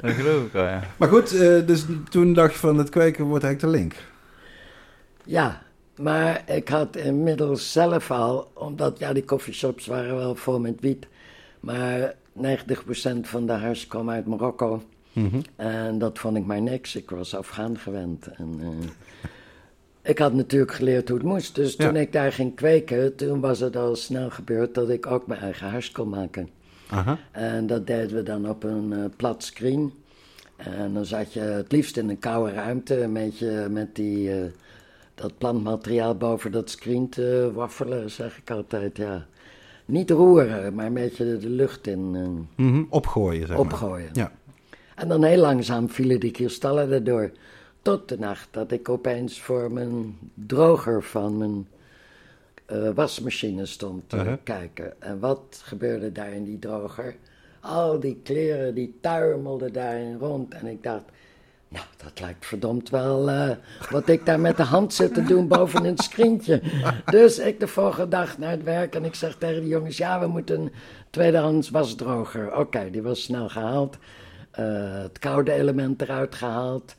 Dat geloof ik wel, ja. Maar goed, eh, dus toen dacht je van het kweken wordt eigenlijk de link. Ja, maar ik had inmiddels zelf al, omdat ja, die coffeeshops waren wel vol met wiet, maar 90% van de hash kwam uit Marokko. Mhm. En dat vond ik maar niks. Ik was Afghaan gewend. En, eh, ik had natuurlijk geleerd hoe het moest. Dus toen ik daar ging kweken, toen was het al snel gebeurd dat ik ook mijn eigen hash kon maken. Aha. En dat deden we dan op een eh, plat screen. En dan zat je het liefst in een koude ruimte, een beetje met die, eh, dat plantmateriaal boven dat screen te waffelen, zeg ik altijd. Ja. Niet roeren, maar een beetje de lucht in eh, Mhm. Opgooien, zeg maar. opgooien. Ja. En dan heel langzaam vielen die kristallen erdoor. Tot de nacht dat ik opeens voor mijn droger van mijn eh, wasmachine stond te Uh-huh. kijken. En wat gebeurde daar in die droger? Al die kleren die tuimelden daarin rond. En ik dacht, nou, dat lijkt verdomd wel eh, wat ik daar met de hand zit te doen boven een screentje. Dus ik de volgende dag naar het werk en ik zeg tegen de jongens, ja, we moeten een tweedehands wasdroger. Oké, die was snel gehaald. Eh, het koude element eruit gehaald.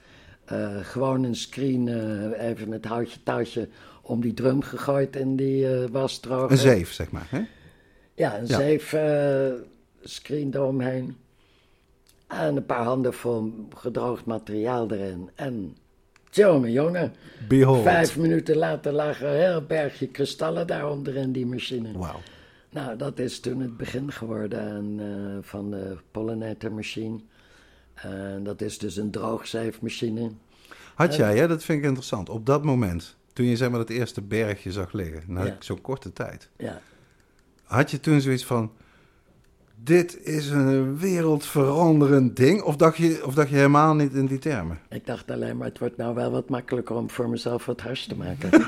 Eh, gewoon een screen, even met houtje touwtje, om die drum gegooid in die wasdroger. Een zeef, zeg maar. Hè? Ja, een Ja. zeef screen eromheen. En een paar handen vol gedroogd materiaal erin. En jongen, jongen. Behold. Vijf minuten later lag er een heel bergje kristallen daaronder in die machine. Wauw. Nou, dat is toen het begin geworden en, eh, van de pollinator machine. En dat is dus een droogzeefmachine. Had jij, hè, dat vind ik interessant, op dat moment toen je zeg maar dat eerste bergje zag liggen, na Ja. zo'n korte tijd, Ja. had je toen zoiets van, dit is een wereldveranderend ding? Of dacht je, of dacht je helemaal niet in die termen? Ik dacht alleen maar, het wordt nou wel wat makkelijker om voor mezelf wat hars te maken.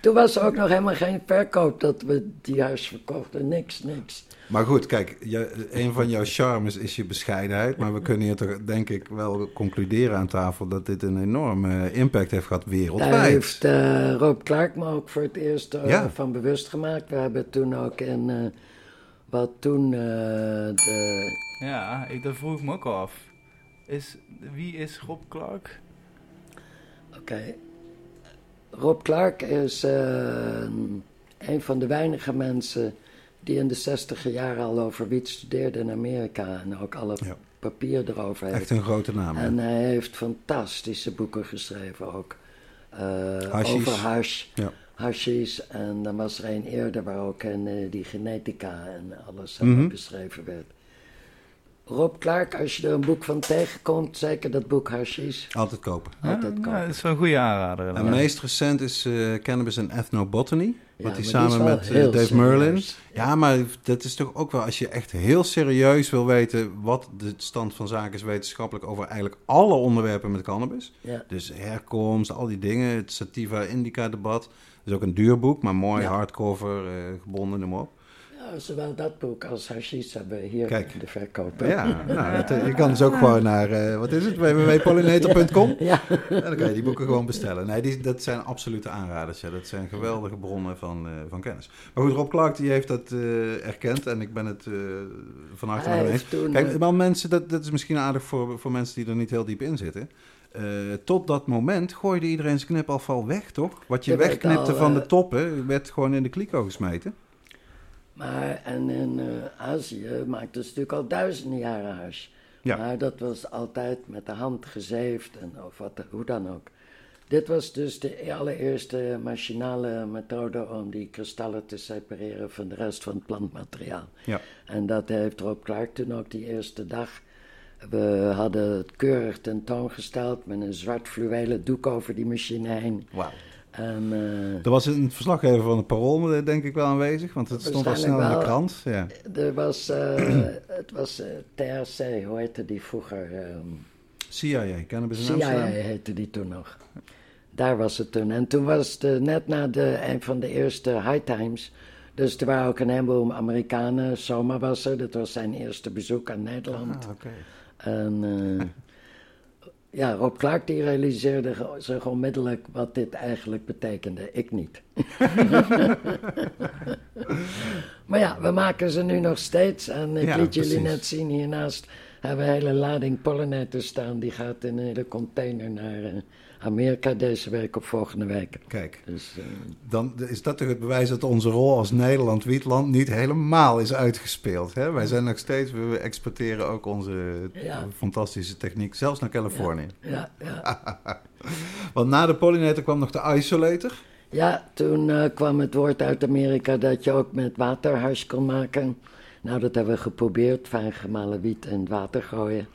Toen was er ook nog helemaal geen verkoop dat we die huis verkochten. Niks, niks. Maar goed, kijk, je, een van jouw charmes is je bescheidenheid. Maar we kunnen hier toch, denk ik, wel concluderen aan tafel dat dit een enorme impact heeft gehad Daar wereldwijd. heeft eh, Rob Clark me ook voor het eerst eh, Ja. van bewust gemaakt. We hebben toen ook in, eh, wat toen eh, de... Ja, ik, dat vroeg ik me ook al af. Is, wie is Rob Clark? Oké. Rob Clark is eh, een van de weinige mensen die in de zestiger jaren al over wiet studeerde in Amerika en ook alle Ja. papier erover heeft. Echt een grote naam. En hij heeft fantastische boeken geschreven ook. Eh, over hash, Ja. hashish. En dan was er een eerder waar ook in, eh, die genetica en alles Mhm. beschreven werd. Rob Clark, als je er een boek van tegenkomt, zeker dat boek hashish. Altijd kopen. Altijd ja, kopen. dat is wel een goede aanrader. En inderdaad. meest recent is eh, Cannabis and Ethnobotany. Ja, wat hij samen met eh, Dave Merlin. Ja, maar dat is toch ook wel, als je echt heel serieus wil weten wat de stand van zaken is wetenschappelijk over eigenlijk alle onderwerpen met cannabis. Ja. Dus herkomst, al die dingen, het Sativa Indica debat. Dat is ook een duur boek, maar mooi, Ja. hardcover, eh, gebonden, noem maar op. Zowel dat boek als hashish hebben we hier Kijk. in de verkoop. Ja, nou, dat, eh, je kan dus ook gewoon naar, eh, wat is het, www.pollinator.com. Ja. En dan kan je die boeken gewoon bestellen. Nee, die, dat zijn absolute aanraders. Ja. Dat zijn geweldige bronnen van, eh, van kennis. Maar goed, Rob Clark die heeft dat erkend en ik ben het van harte hem eens. Kijk, maar mensen, dat, dat is misschien aardig voor, voor mensen die er niet heel diep in zitten. Tot dat moment gooide iedereen zijn knipafval weg, toch? Wat je wegknipte al, van de toppen, werd gewoon in de kliko gesmeten. Maar en in eh, Azië maakten ze natuurlijk al duizenden jaren hash. Ja. Maar dat was altijd met de hand gezeefd en of wat, hoe dan ook. Dit was dus de allereerste machinale methode om die kristallen te separeren van de rest van het plantmateriaal. Ja. En dat heeft Rob Clark toen ook die eerste dag. We hadden het keurig tentoongesteld met een zwart fluwelen doek over die machine heen. Wauw. En eh, Er was een verslaggever van het Parool, denk ik wel aanwezig, want het stond al snel in de krant. Ja. er was, eh, het was eh, THC, hoe heette die vroeger? CIA, Cannabis in CIA Amsterdam. heette die toen nog. Daar was het toen. En toen was het net na de, een van de eerste High Times. Dus er waren ook een heleboel Amerikanen. Soma was er, dat was zijn eerste bezoek aan Nederland. Ah, oké. En ja, Rob Clark die realiseerde zich onmiddellijk wat dit eigenlijk betekende. Ik niet. maar ja, we maken ze nu nog steeds. En ik Ja, liet jullie net zien hiernaast. Hebben we een hele lading pollinators staan. Die gaat in een hele container naar eh, Amerika deze week of volgende week. Kijk, Dus eh, dan is dat toch het bewijs dat onze rol als Nederland Wietland niet helemaal is uitgespeeld. Hè? Wij zijn nog steeds, we exporteren ook onze Ja. fantastische techniek, zelfs naar Californië. ja, ja. Want na de pollinator kwam nog de isolator. Ja, toen eh, kwam het woord uit Amerika dat je ook met waterhash kon maken. Nou, dat hebben we geprobeerd. Fijn gemalen wiet in het water gooien.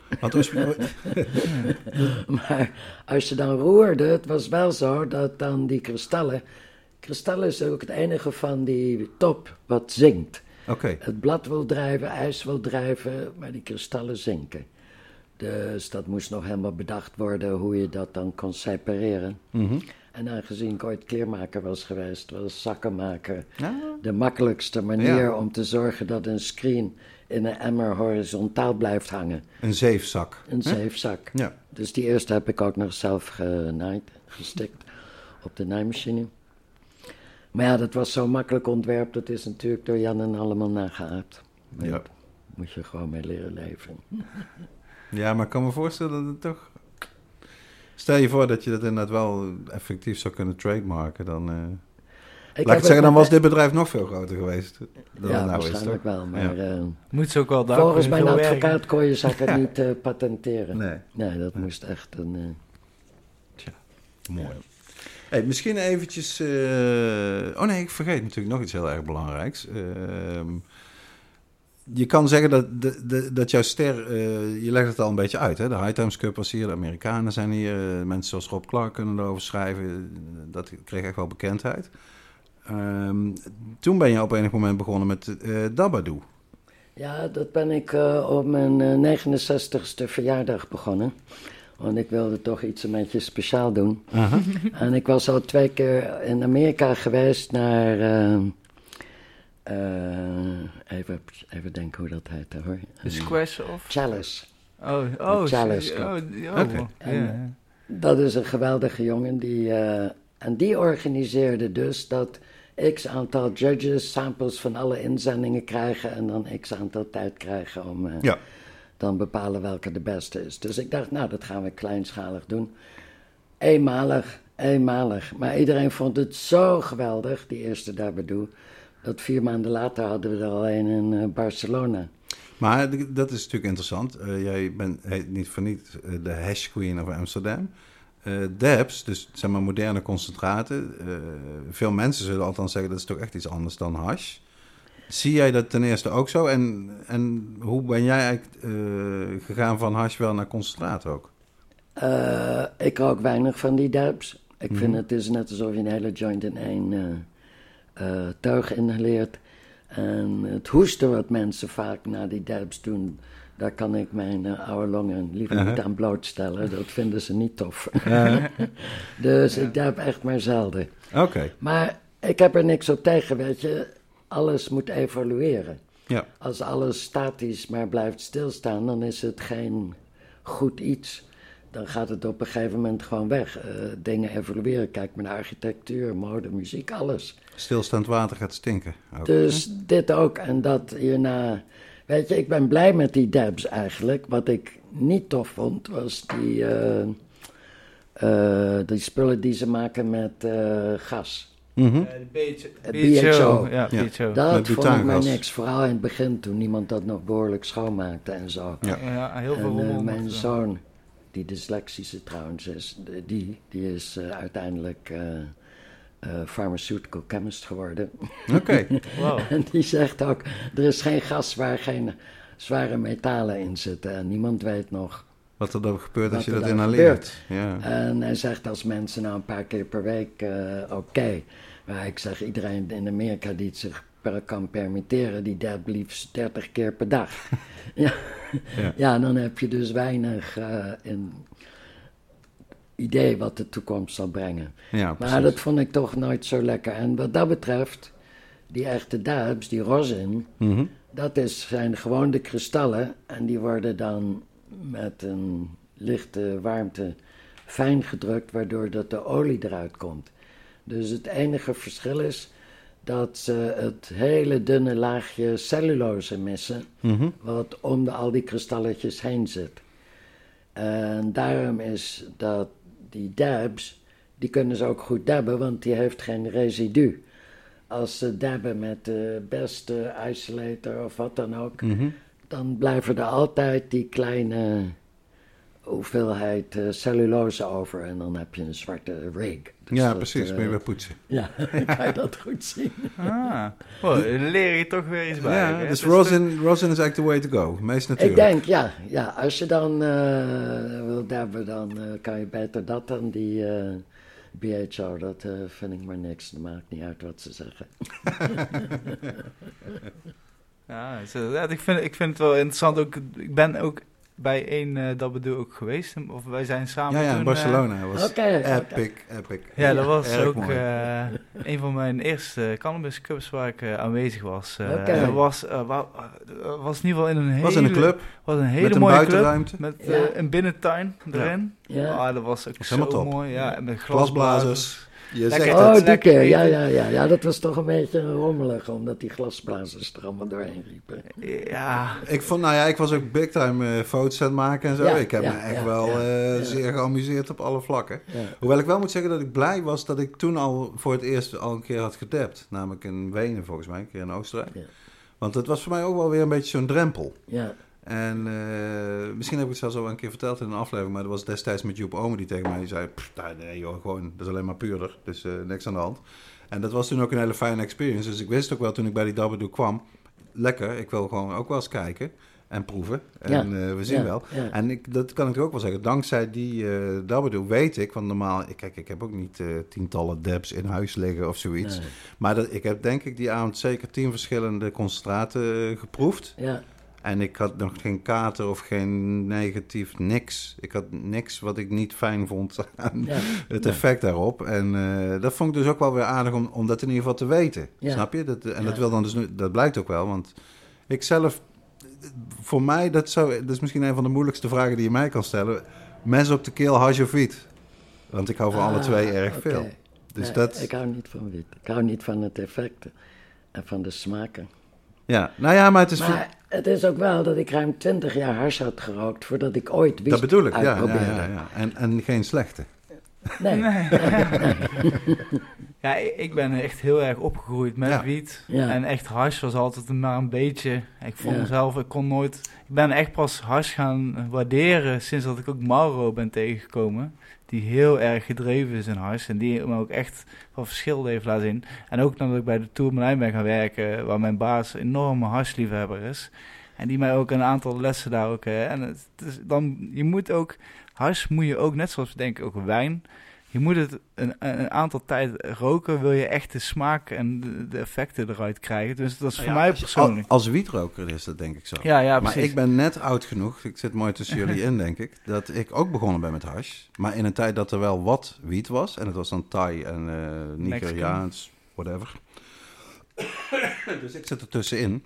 Maar als je dan roerde, het was wel zo dat dan die kristallen... Kristallen is ook het enige van die top wat zinkt. Oké, Het blad wil drijven, ijs wil drijven, maar die kristallen zinken. Dus dat moest nog helemaal bedacht worden hoe je dat dan kon separeren. Mhm. En aangezien ik ooit kleermaker was geweest, was zakkenmaker de makkelijkste manier Ja. om te zorgen dat een screen in een emmer horizontaal blijft hangen. een zeefzak. Een Hè? zeefzak. Ja. Dus die eerste heb ik ook nog zelf genaaid, gestikt op de naaimachine. Maar ja, dat was zo makkelijk ontwerp, dat is natuurlijk door Jan en allemaal nageaapt. Ja. moet je gewoon mee leren leven. ja, maar ik kan me voorstellen dat het toch... Stel je voor dat je dat inderdaad wel effectief zou kunnen trademarken, dan... eh, Ik Laat ik zeggen, dan was dit bedrijf nog veel groter geweest dan Ja, het nou is, waarschijnlijk wel, maar eh, Moet ze ook wel daar volgens mijn advocaat kon je zaken niet eh, patenteren. Nee, Nee, dat moest echt een... eh, mooi. Hey, misschien eventjes... eh, Oh nee, ik vergeet natuurlijk nog iets heel erg belangrijks. Ehm, je kan zeggen dat, de, de, dat jouw ster, eh, je legt het al een beetje uit. Hè? De High Times Cup was hier, de Amerikanen zijn hier. eh, mensen zoals Rob Clark kunnen erover schrijven. Dat kreeg echt wel bekendheid. Ehm, toen ben je op enig moment begonnen met eh Dabadoo. Ja, dat ben ik eh, op mijn eh, 69ste verjaardag begonnen. Want ik wilde toch iets een beetje speciaal doen. En ik was al twee keer in Amerika geweest naar. Eh, eh, even, even denken hoe dat heet hoor. De squash of... Chalice. Oh, oh, Chalice oh, oh, ja. Dat is een geweldige jongen. Die, eh, en die organiseerde dus dat x aantal judges samples van alle inzendingen krijgen. En dan x aantal tijd krijgen om. eh, Ja. dan bepalen welke de beste is. Dus ik dacht, nou, dat gaan we kleinschalig doen. Eenmalig, eenmalig. Maar iedereen vond het zo geweldig, die eerste Dabadoo, dat vier maanden later hadden we er al een in eh, Barcelona. Maar dat is natuurlijk interessant. Eh, jij bent heet niet voor niet eh, de hash queen of Amsterdam. Eh dabs, dus zeg maar moderne concentraten. veel mensen zullen althans zeggen dat is toch echt iets anders dan hash. Zie jij dat ten eerste ook zo? En, en hoe ben jij eigenlijk gegaan van hash wel naar concentraat ook? Ik rook weinig van die dabs. Ik vind Mhm. het is net alsof je een hele joint in één eh, teug inhaleert. En het hoesten wat mensen vaak na die dabs doen, daar kan ik mijn eh, oude longen liever niet Uh-huh. aan blootstellen. Dat vinden ze niet tof. dus ik dab echt maar zelden. Oké, Maar ik heb er niks op tegen, weet je. Alles moet evolueren. ja. Als alles statisch maar blijft stilstaan, dan is het geen goed iets. Dan gaat het op een gegeven moment gewoon weg. Eh, dingen evolueren. Kijk maar naar architectuur, mode, muziek, alles. Stilstaand water gaat stinken. Ook. Dus dit ook en dat hierna. Weet je, ik ben blij met die dabs eigenlijk. Wat ik niet tof vond, was die, eh, eh, die spullen die ze maken met eh, gas. Eh, de BHO. Ja. BHO. Dat Met vond ik maar butaangas. niks. Vooral in het begin, toen niemand dat nog behoorlijk schoonmaakte en zo. Ja. Ja, heel veel En mijn zoon, die dyslexische trouwens is, die, die is eh, uiteindelijk eh, pharmaceutical chemist geworden. Oké, Wow. en die zegt ook, er is geen gas waar geen zware metalen in zitten. En niemand weet nog. wat er dan gebeurt als je dat inhaleert. Ja. En hij zegt als mensen nou een paar keer per week, oké. Maar ik zeg iedereen in Amerika die het zich kan permitteren, die dab liefst 30 keer per dag. ja. Ja. Ja. dan heb je dus weinig eh, in idee wat de toekomst zal brengen. ja, Maar dat vond ik toch nooit zo lekker. En wat dat betreft, die echte dabs, die rosin, Mhm. dat is, zijn gewoon de kristallen en die worden dan met een lichte warmte fijn gedrukt, waardoor dat de olie eruit komt. Dus het enige verschil is dat ze het hele dunne laagje cellulose missen, Mhm. wat om de, al die kristalletjes heen zit. En daarom is dat die dabs, die kunnen ze ook goed dabben, want die heeft geen residu. Als ze dabben met de beste isolator of wat dan ook, Mhm. dan blijven er altijd die kleine hoeveelheid eh, cellulose over en dan heb je een zwarte rig. Dus Ja, dat, precies. eh, Moet je weer poetsen. Ja, kan je dat goed zien. Ah, wow, dan leer je toch weer iets bij. Ja, hè? dus Het rosin, rosin is eigenlijk the way to go. Meest Ik natuurlijk. denk, ja, ja als je dan eh, wil dabben, dan eh, kan je beter dat dan die eh, BHO. Dat eh, vind ik maar niks. Dat maakt niet uit wat ze zeggen. Het ja, ik, vind, ik vind het wel interessant. Ook, ik ben ook bij één uh, dat bedoel ook geweest. Of wij zijn samen Ja, ja, toen, in eh, Barcelona was epic, epic. ja, dat was erg ook eh, een van mijn eerste cannabis cups waar ik eh, aanwezig was. Eh, Oké. Dat was, eh, wa- eh, was in ieder geval in een hele, was in een club was een hele met een mooie club. buitenruimte. Met Ja. eh, een binnentuin erin. Ja. Ah, dat was ook Was zo mooi. Ja, en met Glasblazers. Je zegt Oh, het. Oh, die lekker keer. Ja, ja, ja, ja. Dat was toch een beetje rommelig, omdat die glasblazers er allemaal doorheen riepen. Ja, Ik vond, nou ja, ik was ook big time eh, foto's aan het maken en zo. Ja, ik heb ja, me echt ja, wel ja, eh, ja. zeer geamuseerd op alle vlakken. Ja. Hoewel ik wel moet zeggen dat ik blij was dat ik toen al voor het eerst al een keer had gedapt. Namelijk in Wenen volgens mij, een keer in Oostenrijk. Ja. Want het was voor mij ook wel weer een beetje zo'n drempel. Ja, En eh, misschien heb ik het zelfs al een keer verteld in een aflevering, maar dat was destijds met Joep Omen die tegen mij zei: "Pff, nou, nee joh, gewoon, dat is alleen maar puurder, dus eh, niks aan de hand. En dat was toen ook een hele fijne experience. Dus ik wist ook wel toen ik bij die Dabadoo kwam, lekker. Ik wil gewoon ook wel eens kijken en proeven. En Ja, eh, we zien ja, wel. ja. En ik, dat kan ik ook wel zeggen. Dankzij die uh, weet ik. Want normaal, ik, kijk, ik heb ook niet uh, tientallen debs in huis liggen of zoiets. Nee. Maar dat, ik heb denk ik die avond zeker tien verschillende concentraten geproefd. Ja, En ik had nog geen kater of geen negatief, niks. Ik had niks wat ik niet fijn vond aan ja. het Ja. effect daarop. En eh, dat vond ik dus ook wel weer aardig om, om dat in ieder geval te weten. Ja. Snap je? Dat, en dat wil dan dus nu, dat blijkt ook wel. Want ik zelf, voor mij, dat, zou, dat is misschien een van de moeilijkste vragen die je mij kan stellen. Mes op de keel, hash of wiet? Want ik hou van alle Ah, twee erg veel. Dus Nee, dat, Ik hou niet van wit. Ik hou niet van het effect en van de smaken. Ja. Nou ja, maar het is... Maar het is ook wel dat ik ruim 20 jaar hars had gerookt voordat ik ooit wiet dat bedoel ik, ja. ja, uitprobeerde. ja, ja. En, en geen slechte. Nee. Ja, ik ben echt heel erg opgegroeid met Ja. wiet. Ja. En echt hash was altijd maar een beetje. Ik vond Ja. mezelf, ik kon nooit... Ik ben echt pas hash gaan waarderen sinds dat ik ook Mauro ben tegengekomen. Die heel erg gedreven is in hash. En die me ook echt van verschil heeft laten zien. En ook nadat ik bij de Tourmalijn ben gaan werken. Waar mijn baas een enorme hashliefhebber is. En die mij ook een aantal lessen daar ook... en dan, je moet ook... Hash moet je ook, net zoals we denken, ook wijn... Je moet het een, een aantal tijd roken, wil je echt de smaak en de, de effecten eruit krijgen. Dus dat is voor mij persoonlijk. Als wietroker is dat denk ik zo. Ja, ja, maar precies. ik ben net oud genoeg, ik zit mooi tussen jullie in denk ik, dat ik ook begonnen ben met hash. Maar in een tijd dat er wel wat wiet was, en het was dan Thai en eh Nigeriaans, whatever. dus ik zit er tussenin.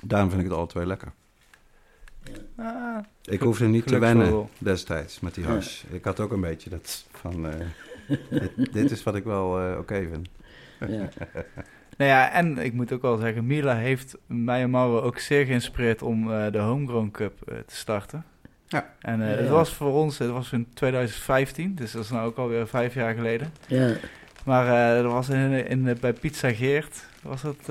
Daarom vind ik het alle twee lekker. Ah, Ik hoefde niet te wennen wel. destijds met die hash. Ik had ook een beetje dat van, eh, dit, dit is wat ik wel eh, oké vind. Ja. nou ja, en ik moet ook wel zeggen, Mila heeft mij en Mauro ook zeer geïnspireerd om eh, de Homegrown Cup te starten. Ja. En eh, Ja. het was voor ons, het was in 2015, dus dat is nou ook alweer vijf jaar geleden. ja. Maar eh er was in, in, bij Pizza Geert, was het...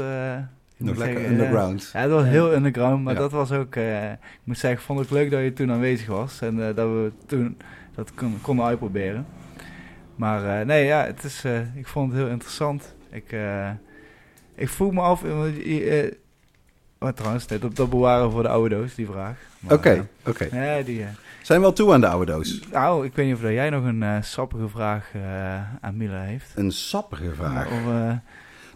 Nog lekker zeggen, underground. Ja, het was heel underground, maar Ja. dat was ook... eh, ik moet zeggen, ik vond het leuk dat je toen aanwezig was. En eh, dat we toen dat kon, konden uitproberen. Maar eh, nee, ja, het is, ik vond het heel interessant. Ik, ik vroeg me af... oh, trouwens, nee, dat, dat bewaren voor de oude doos, die vraag. Oké, oké. nee, die... Zijn we al toe aan de oude doos? nou, ik weet niet of jij nog een sappige vraag aan Mila heeft. Een sappige vraag. Of,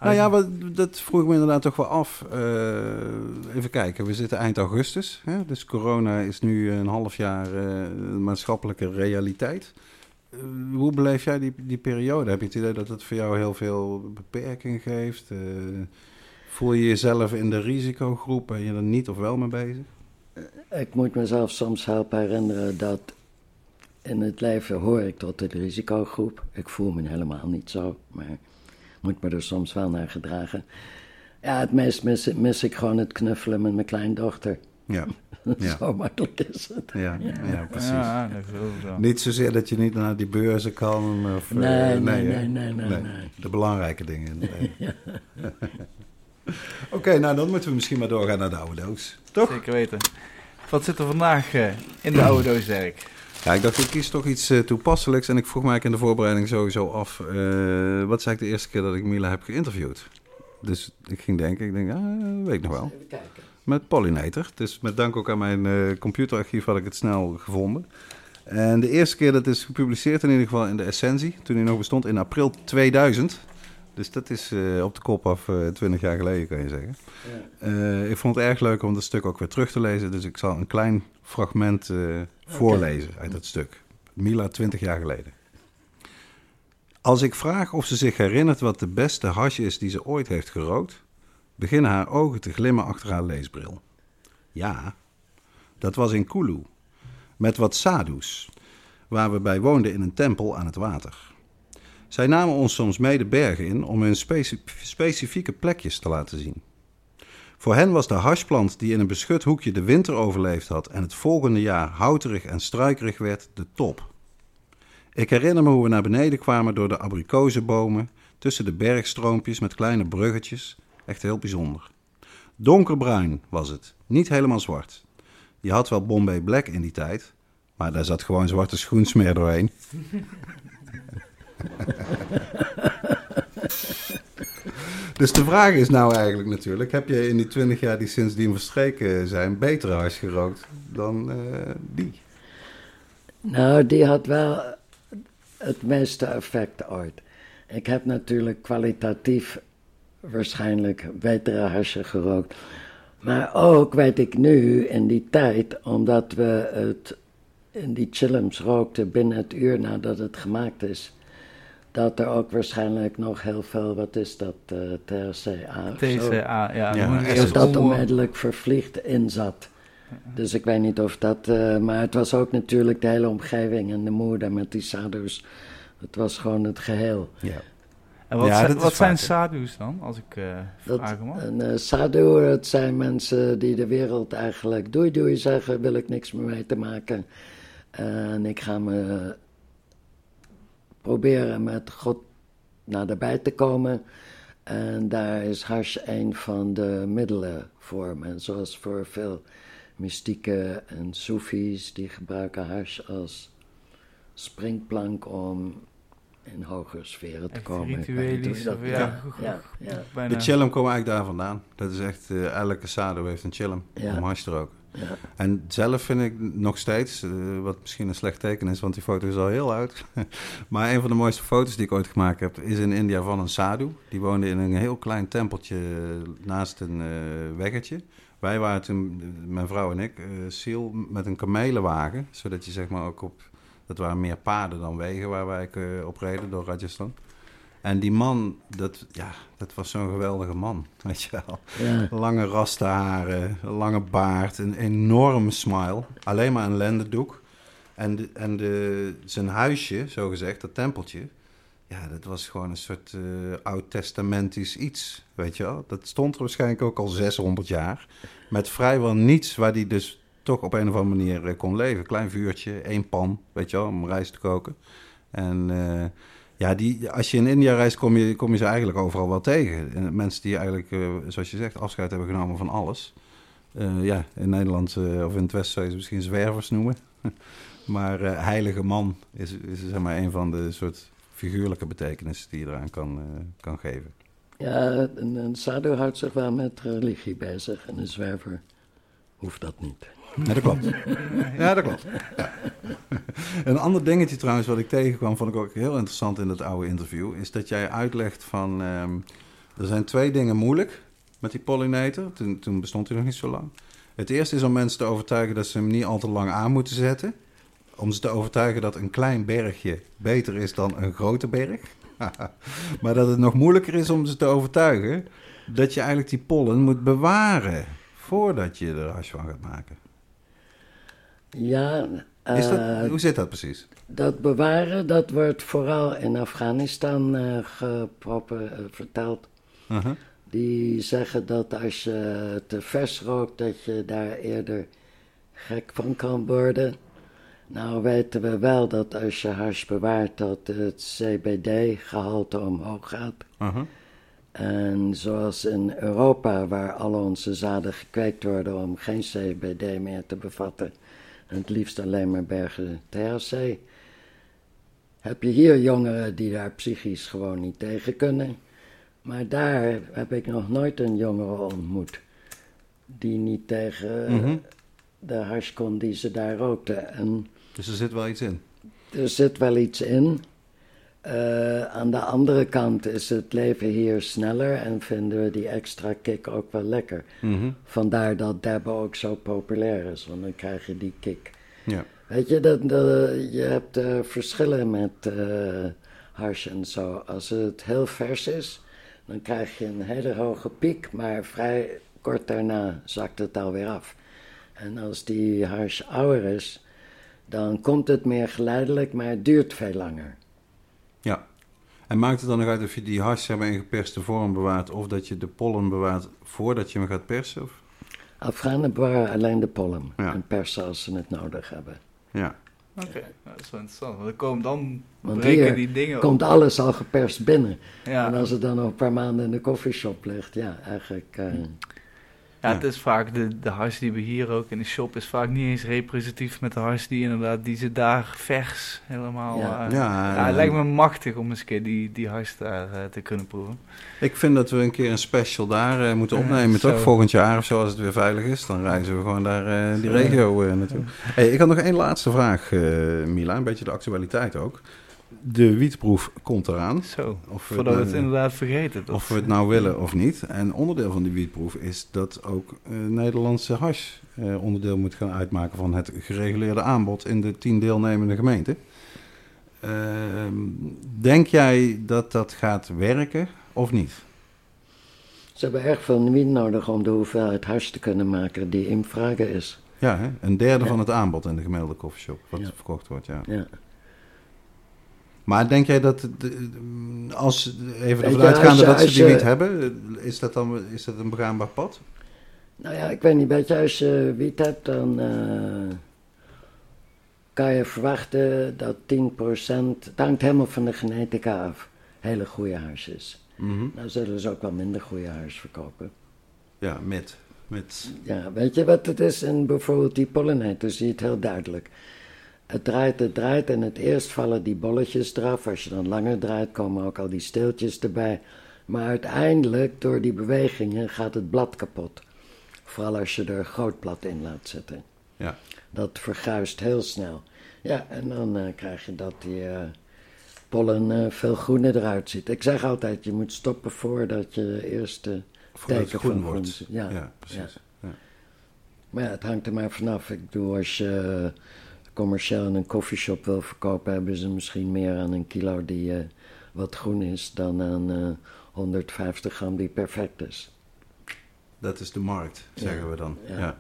Nou ja, wat, dat vroeg ik me inderdaad toch wel af. Eh, even kijken, we zitten eind augustus. Hè? Dus corona is nu een half jaar eh, een maatschappelijke realiteit. Eh, hoe beleef jij die, die periode? Heb je het idee dat het voor jou heel veel beperking geeft? Eh, voel je jezelf in de risicogroep? Ben je er niet of wel mee bezig? Ik moet mezelf soms helpen herinneren dat in het leven hoor ik tot de risicogroep. Ik voel me helemaal niet zo, maar moet me er soms wel naar gedragen. Ja, het meest mis, mis ik gewoon het knuffelen met mijn kleindochter. Ja, Ja. zo makkelijk is het. ja, ja, precies. Ja, dat. Niet zozeer dat je niet naar die beurzen kan. Of, eh, Nee, nee, hè? nee, nee, nee, nee. De belangrijke dingen. Nee. Oké, nou dan moeten we misschien maar doorgaan naar de oude doos. Toch? Zeker weten. Wat zit er vandaag eh, in de oude doos, Dirk? Ja, ik dacht ik kies toch iets eh, toepasselijks. En ik vroeg mij in de voorbereiding sowieso af. eh, wat is eigenlijk de eerste keer dat ik Mila heb geïnterviewd? Dus ik ging denken, ik denk, ah, weet ik nog wel. Even kijken. Met Pollinator. Dus met dank ook aan mijn eh, computerarchief had ik het snel gevonden. En de eerste keer dat is gepubliceerd in ieder geval in de Essentie. Toen hij nog bestond in april 2000. Dus dat is eh, op de kop af eh 20 jaar geleden, kan je zeggen. Ja. Eh, ik vond het erg leuk om dat stuk ook weer terug te lezen. Dus ik zal een klein fragment voorlezen uit dat stuk. Mila, 20 jaar geleden. Als ik vraag of ze zich herinnert wat de beste hash is die ze ooit heeft gerookt, beginnen haar ogen te glimmen achter haar leesbril. Ja, dat was in Kulu, met wat sadhus, waar we bij woonden in een tempel aan het water. Zij namen ons soms mee de bergen in om hun speci- specifieke plekjes te laten zien. Voor hen was de hashplant die in een beschut hoekje de winter overleefd had en het volgende jaar houterig en struikerig werd, de top. Ik herinner me hoe we naar beneden kwamen door de abrikozenbomen, tussen de bergstroompjes met kleine bruggetjes, echt heel bijzonder. Donkerbruin was het, niet helemaal zwart. Je had wel Bombay Black in die tijd, maar daar zat gewoon zwarte schoensmeer doorheen. Dus de vraag is nou eigenlijk natuurlijk: heb je in die 20 jaar die sindsdien verstreken zijn betere hars gerookt dan uh, die? Nou, die had wel het meeste effect ooit. Ik heb natuurlijk kwalitatief waarschijnlijk betere harsje gerookt. Maar ook weet ik nu in die tijd, omdat we het in die chillums rookten binnen het uur nadat het gemaakt is, dat er ook waarschijnlijk nog heel veel, wat is dat, uh, THCA? THCA, ja. ja dat dat onmiddellijk vervliegd in zat. Dus ik weet niet of dat, uh, maar het was ook natuurlijk de hele omgeving en de moeder met die sadus. Het was gewoon het geheel. Ja. En wat, zijn, wat zijn sadhus dan, als ik uh, vragen mag? Een uh, sadhu, het zijn mensen die de wereld eigenlijk doei doei zeggen, wil ik niks meer mee te maken. En ik ga me proberen met God naderbij te komen. En daar is hash een van de middelen voor. En zoals voor veel mystieken en soefies, die gebruiken hash als springplank om in hogere sferen te komen. Rituelisch, ja, ja, ja, ja. De chillum komt eigenlijk daar vandaan. Dat is echt, uh, elke sado heeft een chillum om hash te roken. En zelf vind ik nog steeds, uh, wat misschien een slecht teken is, want die foto is al heel oud. maar een van de mooiste foto's die ik ooit gemaakt heb, is in India van een sadhu. Die woonde in een heel klein tempeltje naast een uh, weggetje. Wij waren toen, mijn vrouw en ik, uh, met een kamelenwagen. Zodat je zeg maar ook op, dat waren meer paden dan wegen waar wij op reden door Rajasthan. En die man, dat, ja, dat was zo'n geweldige man, weet je wel. Ja. Lange rastenharen, lange baard, een enorme smile. Alleen maar een lendendoek. En, de, en de, zijn huisje, zo gezegd, dat tempeltje... Ja, dat was gewoon een soort uh, oud-testamentisch iets, weet je wel. Dat stond er waarschijnlijk ook al 600 jaar. Met vrijwel niets waar hij dus toch op een of andere manier uh, kon leven. Klein vuurtje, één pan, weet je wel, om rijst te koken. En... Uh, ja, die, als je in India reist, kom je, kom je ze eigenlijk overal wel tegen. Mensen die eigenlijk, uh, zoals je zegt, afscheid hebben genomen van alles. Uh, ja, in Nederland uh, of in het Westen zou je ze misschien zwervers noemen. maar heilige man is, is zeg maar een van de soort figuurlijke betekenissen die je eraan kan, kan geven. Ja, een, een houdt zich wel met religie bezig en een zwerver hoeft dat niet. Ja, dat klopt. Ja, dat klopt. Ja. Een ander dingetje trouwens wat ik tegenkwam, vond ik ook heel interessant in dat oude interview, is dat jij uitlegt van, um, er zijn twee dingen moeilijk met die pollinator. Toen, toen bestond hij nog niet zo lang. Het eerste is om mensen te overtuigen dat ze hem niet al te lang aan moeten zetten. Om ze te overtuigen dat een klein bergje beter is dan een grote berg. maar dat het nog moeilijker is om ze te overtuigen dat je eigenlijk die pollen moet bewaren voordat je er hash van gaat maken. Ja. Is dat, eh, hoe zit dat precies? Dat bewaren, dat wordt vooral in Afghanistan uh, verteld. Uh-huh. Die zeggen dat als je te vers rookt, dat je daar eerder gek van kan worden. Nou weten we wel dat als je hash bewaart, dat het CBD-gehalte omhoog gaat. Uh-huh. En zoals in Europa, waar al onze zaden gekweekt worden om geen CBD meer te bevatten, en het liefst alleen maar bergen THC. Heb je hier jongeren die daar psychisch gewoon niet tegen kunnen. Maar daar heb ik nog nooit een jongere ontmoet die niet tegen mm de hash kon die ze daar rookten. En dus er zit wel iets in? Er zit wel iets in. Uh, aan de andere kant is het leven hier sneller en vinden we die extra kick ook wel lekker. Mm Vandaar dat Dabbo ook zo populair is, want dan krijg je die kick. Ja. Weet je, dat, je hebt uh, verschillen met uh, hash en zo. Als het heel vers is, dan krijg je een hele hoge piek, maar vrij kort daarna zakt het alweer af. En als die hash ouder is, dan komt het meer geleidelijk, maar het duurt veel langer. En maakt het dan nog uit of je die hash in geperste vorm bewaart of dat je de pollen bewaart voordat je hem gaat persen? Of? Afghanen bewaren alleen de pollen en persen als ze het nodig hebben. Ja. Oké, dat is wel interessant. Want dan komen dan Want breken die dingen komt alles al geperst binnen. Ja. En als het dan nog een paar maanden in de koffieshop ligt, ja, eigenlijk... Uh, Ja, het is vaak de, de hash die we hier ook in de shop is vaak niet eens representatief met de hash die inderdaad die ze daar vers helemaal. Ja. eh, Ja, ja, het lijkt me machtig om eens een keer die, die hash daar eh, te kunnen proeven. Ik vind dat we een keer een special daar eh, moeten opnemen, toch? Volgend jaar of zo, als het weer veilig is. Dan reizen we gewoon daar die regio naartoe. Hey, ik had nog één laatste vraag, Mila. Een beetje de actualiteit ook. De wietproef komt eraan. Zo, Of we, voordat we het, het nou- inderdaad vergeten. Dat- of we het nou willen of niet. En onderdeel van die wietproef is dat ook eh, Nederlandse hash eh, onderdeel moet gaan uitmaken van het gereguleerde aanbod in de tien deelnemende gemeenten. Ehm, denk jij dat dat gaat werken of niet? Ze hebben erg veel wiet nodig om de hoeveelheid hash te kunnen maken die in vraag is. Ja, hè? een derde Ja. van het aanbod in de gemiddelde koffieshop wat Ja. verkocht wordt, ja. Ja. Maar denk jij dat, als even ervan uitgaande dat ze die niet hebben, is dat dan is dat een begaanbaar pad? Nou ja, ik weet niet, weet je, als je wiet hebt, dan eh, kan je verwachten dat 10%, het hangt helemaal van de genetica af, hele goede hash is. Mhm. Nou zullen ze ook wel minder goede hash verkopen. Ja, met. met Ja, weet je wat het is? En bijvoorbeeld die pollinator zie je het heel duidelijk. Het draait, het draait en het eerst vallen die bolletjes eraf. Als je dan langer draait, komen ook al die steeltjes erbij. Maar uiteindelijk, door die bewegingen, gaat het blad kapot. Vooral als je er groot blad in laat zitten. ja. Dat verguist heel snel. Ja, en dan eh, krijg je dat die eh, pollen eh, veel groener eruit ziet. Ik zeg altijd, je moet stoppen voordat je eerst... eh, Voordat Teken groen van wordt. groen, ja. ja, precies. Ja. Maar ja, het hangt er maar vanaf. Ik bedoel, als je commercieel in een koffieshop wil verkopen, hebben ze misschien meer aan een kilo die eh, wat groen is dan aan eh, 150 gram die perfect is. Dat is de markt, zeggen Ja, we dan. Ja. ja,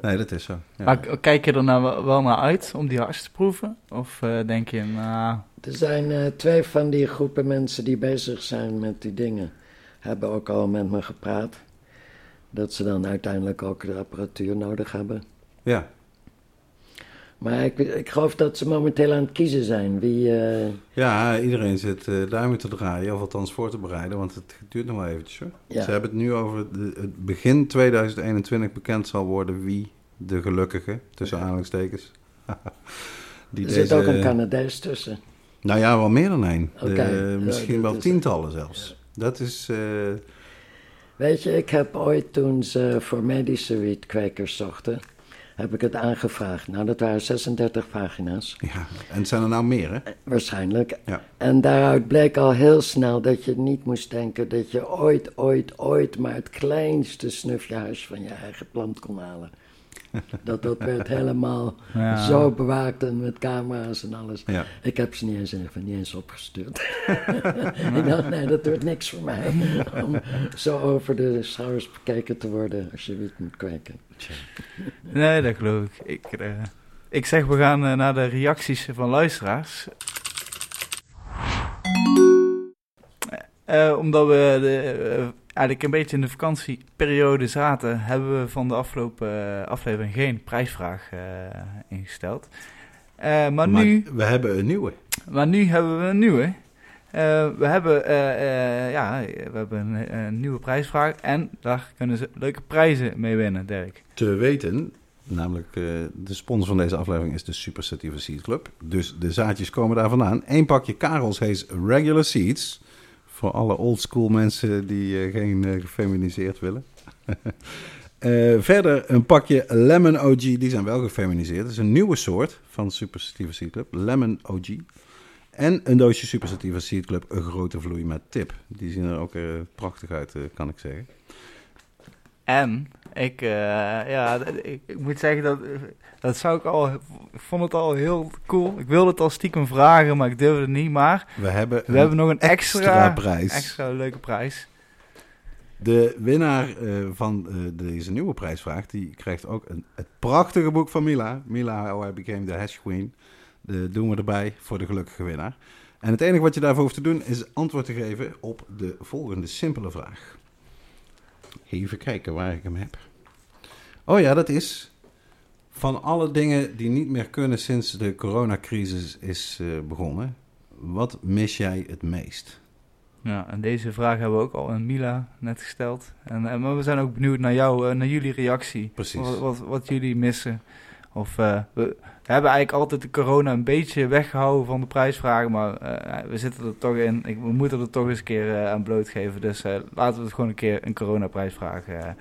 Nee, dat is zo. Ja. Maar kijk je er nou wel- naar uit om die hash te proeven? Of eh, denk je, nou, Er zijn eh, twee van die groepen mensen die bezig zijn met die dingen. Hebben ook al met me gepraat. Dat ze dan uiteindelijk ook de apparatuur nodig hebben. ja. Maar ik, ik geloof dat ze momenteel aan het kiezen zijn. Wie, eh, Ja, iedereen zit eh, duimen te draaien, of althans voor te bereiden, want het duurt nog wel eventjes hoor. Ja. Ze hebben het nu over de, het begin 2021 bekend zal worden wie de gelukkige, tussen aanhalingstekens, die er zit ook een Canadees tussen. Nou ja, wel meer dan één. De- ja, misschien wel tientallen zelfs. Dat is... eh, Weet je, ik heb ooit toen ze voor medische wietkwekers zochten, heb ik het aangevraagd. Nou, dat waren 36 pagina's, ja, en zijn er nou meer, hè? waarschijnlijk. Ja. En daaruit bleek al heel snel dat je niet moest denken dat je ooit, ooit, ooit maar het kleinste snufje huis van je eigen plant kon halen. Dat, dat werd helemaal Ja. zo bewaakt en met camera's en alles. Ja. Ik heb ze niet eens, niet eens opgestuurd. ik dacht, nee, dat wordt niks voor mij. Om zo over de schouders bekeken te worden als je wiet moet kweken. nee, dat geloof ik. Ik, eh, ik zeg, we gaan eh, naar de reacties van luisteraars. Eh, omdat we de, eigenlijk een beetje in de vakantieperiode zaten, hebben we van de afgelopen eh, aflevering geen prijsvraag eh, ingesteld. Eh, maar, Maar nu, we hebben een nieuwe. maar nu hebben we een nieuwe. We, hebben, ja, we hebben een, een nieuwe prijsvraag en daar kunnen ze leuke prijzen mee winnen, Dirk. Te weten, namelijk de sponsor van deze aflevering is de Super Sativa Seed Club. Dus de zaadjes komen daar vandaan. Eén pakje Karels Hees Regular Seeds. Voor alle oldschool mensen die eh, geen eh, gefeminiseerd willen. Eh, verder een pakje Lemon OG, die zijn wel gefeminiseerd. Dat is een nieuwe soort van Super Sativa Seed Club, Lemon OG. En een doosje Super Seed Club, een grote vloei met tip. Die zien er ook prachtig uit, kan ik zeggen. En ik, eh, ja, ik moet zeggen dat, dat zou ik al, ik vond het al heel cool. Ik wilde het al stiekem vragen, maar ik durfde het niet. Maar We hebben, we hebben nog een extra, extra prijs. extra leuke prijs. De winnaar eh, van eh, deze nieuwe prijsvraag, die krijgt ook een, het prachtige boek van Mila. Mila, How I Became the Hash Queen. De doen we erbij voor de gelukkige winnaar. En het enige wat je daarvoor hoeft te doen, is antwoord te geven op de volgende simpele vraag. Even kijken waar ik hem heb. Oh ja, dat is van alle dingen die niet meer kunnen sinds de coronacrisis is eh, begonnen. Wat mis jij het meest? Ja, en deze vraag hebben we ook al aan Mila net gesteld. En, en maar we zijn ook benieuwd naar jou, eh, naar jullie reactie. Precies. Wat, wat, wat jullie missen. Of eh, we, we hebben eigenlijk altijd de corona een beetje weggehouden van de prijsvragen, maar eh, we zitten er toch in. We moeten er toch eens een keer eh, aan blootgeven. Dus laten we het gewoon een keer een coronaprijsvraag. in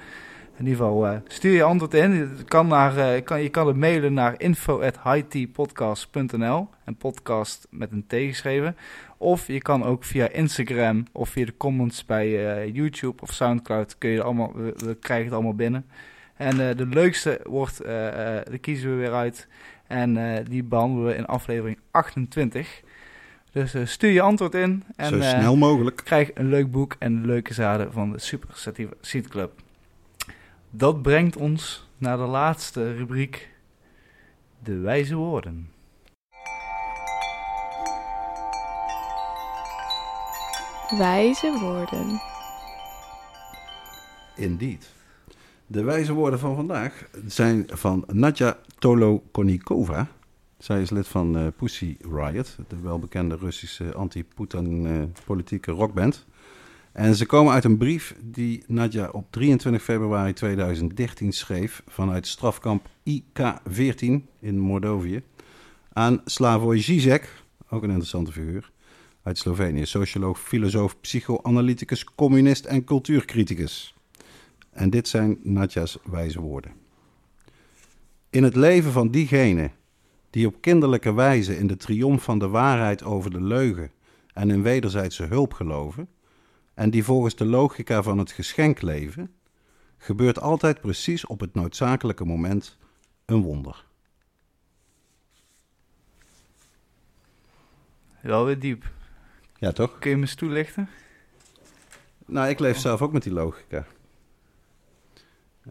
ieder geval, stuur je antwoord in. Het kan naar, kan, je kan het mailen naar info.hightpodcast.nl en podcast met een T geschreven. Of je kan ook via Instagram of via de comments bij YouTube of Soundcloud. Kun je allemaal, we, we krijgen het allemaal binnen. En eh, de leukste wordt, eh eh, die kiezen we weer uit. En eh, die behandelen we in aflevering 28. Dus stuur je antwoord in. En, Zo snel mogelijk. krijg een leuk boek en leuke zaden van de Super Sativa Seed Club. Dat brengt ons naar de laatste rubriek. De wijze woorden. Wijze woorden. Indeed. De wijze woorden van vandaag zijn van Nadja Tolokonikova. Zij is lid van eh, Pussy Riot, de welbekende Russische anti-Putin eh, politieke rockband. En ze komen uit een brief die Nadja op 23 februari 2013 schreef vanuit strafkamp IK-14 in Mordovië aan Slavoj Zizek, ook een interessante figuur, uit Slovenië. Socioloog, filosoof, psychoanalyticus, communist en cultuurcriticus. En dit zijn Nadja's wijze woorden. In het leven van diegenen die op kinderlijke wijze in de triomf van de waarheid over de leugen en in wederzijdse hulp geloven, en die volgens de logica van het geschenk leven, gebeurt altijd precies op het noodzakelijke moment een wonder. Wel weer diep. Ja, toch? Kun je me eens toelichten? Nou, ik leef zelf ook met die logica.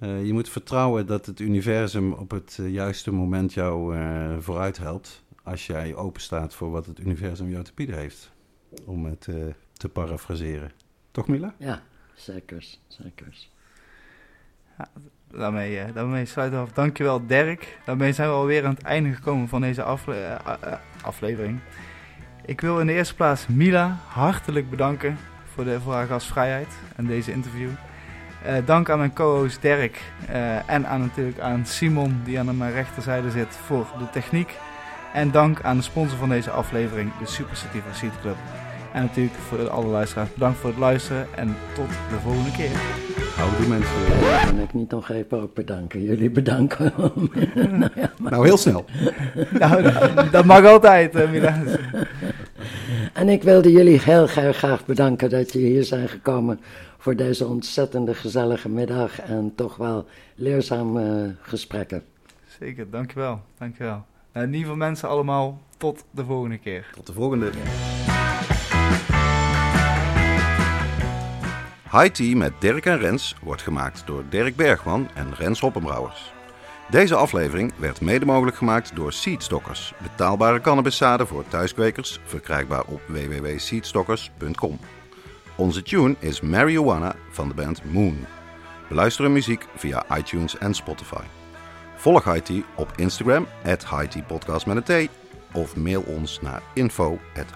Eh, je moet vertrouwen dat het universum op het eh, juiste moment jou eh, vooruit helpt. Als jij open staat voor wat het universum jou te bieden heeft. Om het eh, te parafraseren. Toch, Mila? Ja, zekers, zekers. Daarmee, daarmee sluiten we af. Dankjewel Dirk. Daarmee zijn we alweer aan het einde gekomen van deze afle aflevering. Ik wil in de eerste plaats Mila hartelijk bedanken voor, de, voor haar gastvrijheid en deze interview. Eh, dank aan mijn co-host Dirk eh, en aan, natuurlijk aan Simon die aan mijn rechterzijde zit voor de techniek. En dank aan de sponsor van deze aflevering, de Super Sativa Seed Club. En natuurlijk voor alle luisteraars bedankt voor het luisteren en tot de volgende keer. Houdoe mensen. Ja, kan ik niet nog even ook bedanken. Jullie bedanken. nou ja, maar- Nou, heel snel. Nou, dat- dat mag altijd, Mila. En ik wilde jullie heel graag, graag bedanken dat je hier zijn gekomen voor deze ontzettende gezellige middag en toch wel leerzame gesprekken. Zeker, dankjewel. dankjewel. Nou, in ieder geval mensen allemaal, tot de volgende keer. Tot de volgende. High Tea met Dirk en Rens wordt gemaakt door Dirk Bergman en Rens Hoppenbrouwers. Deze aflevering werd mede mogelijk gemaakt door Seedstockers, betaalbare cannabiszaden voor thuiskwekers, verkrijgbaar op www.seedstockers.com. Onze tune is Marijuana van de band Moon. Beluister hun muziek via iTunes en Spotify. Volg IT op Instagram, at Podcast met een T. Of mail ons naar info at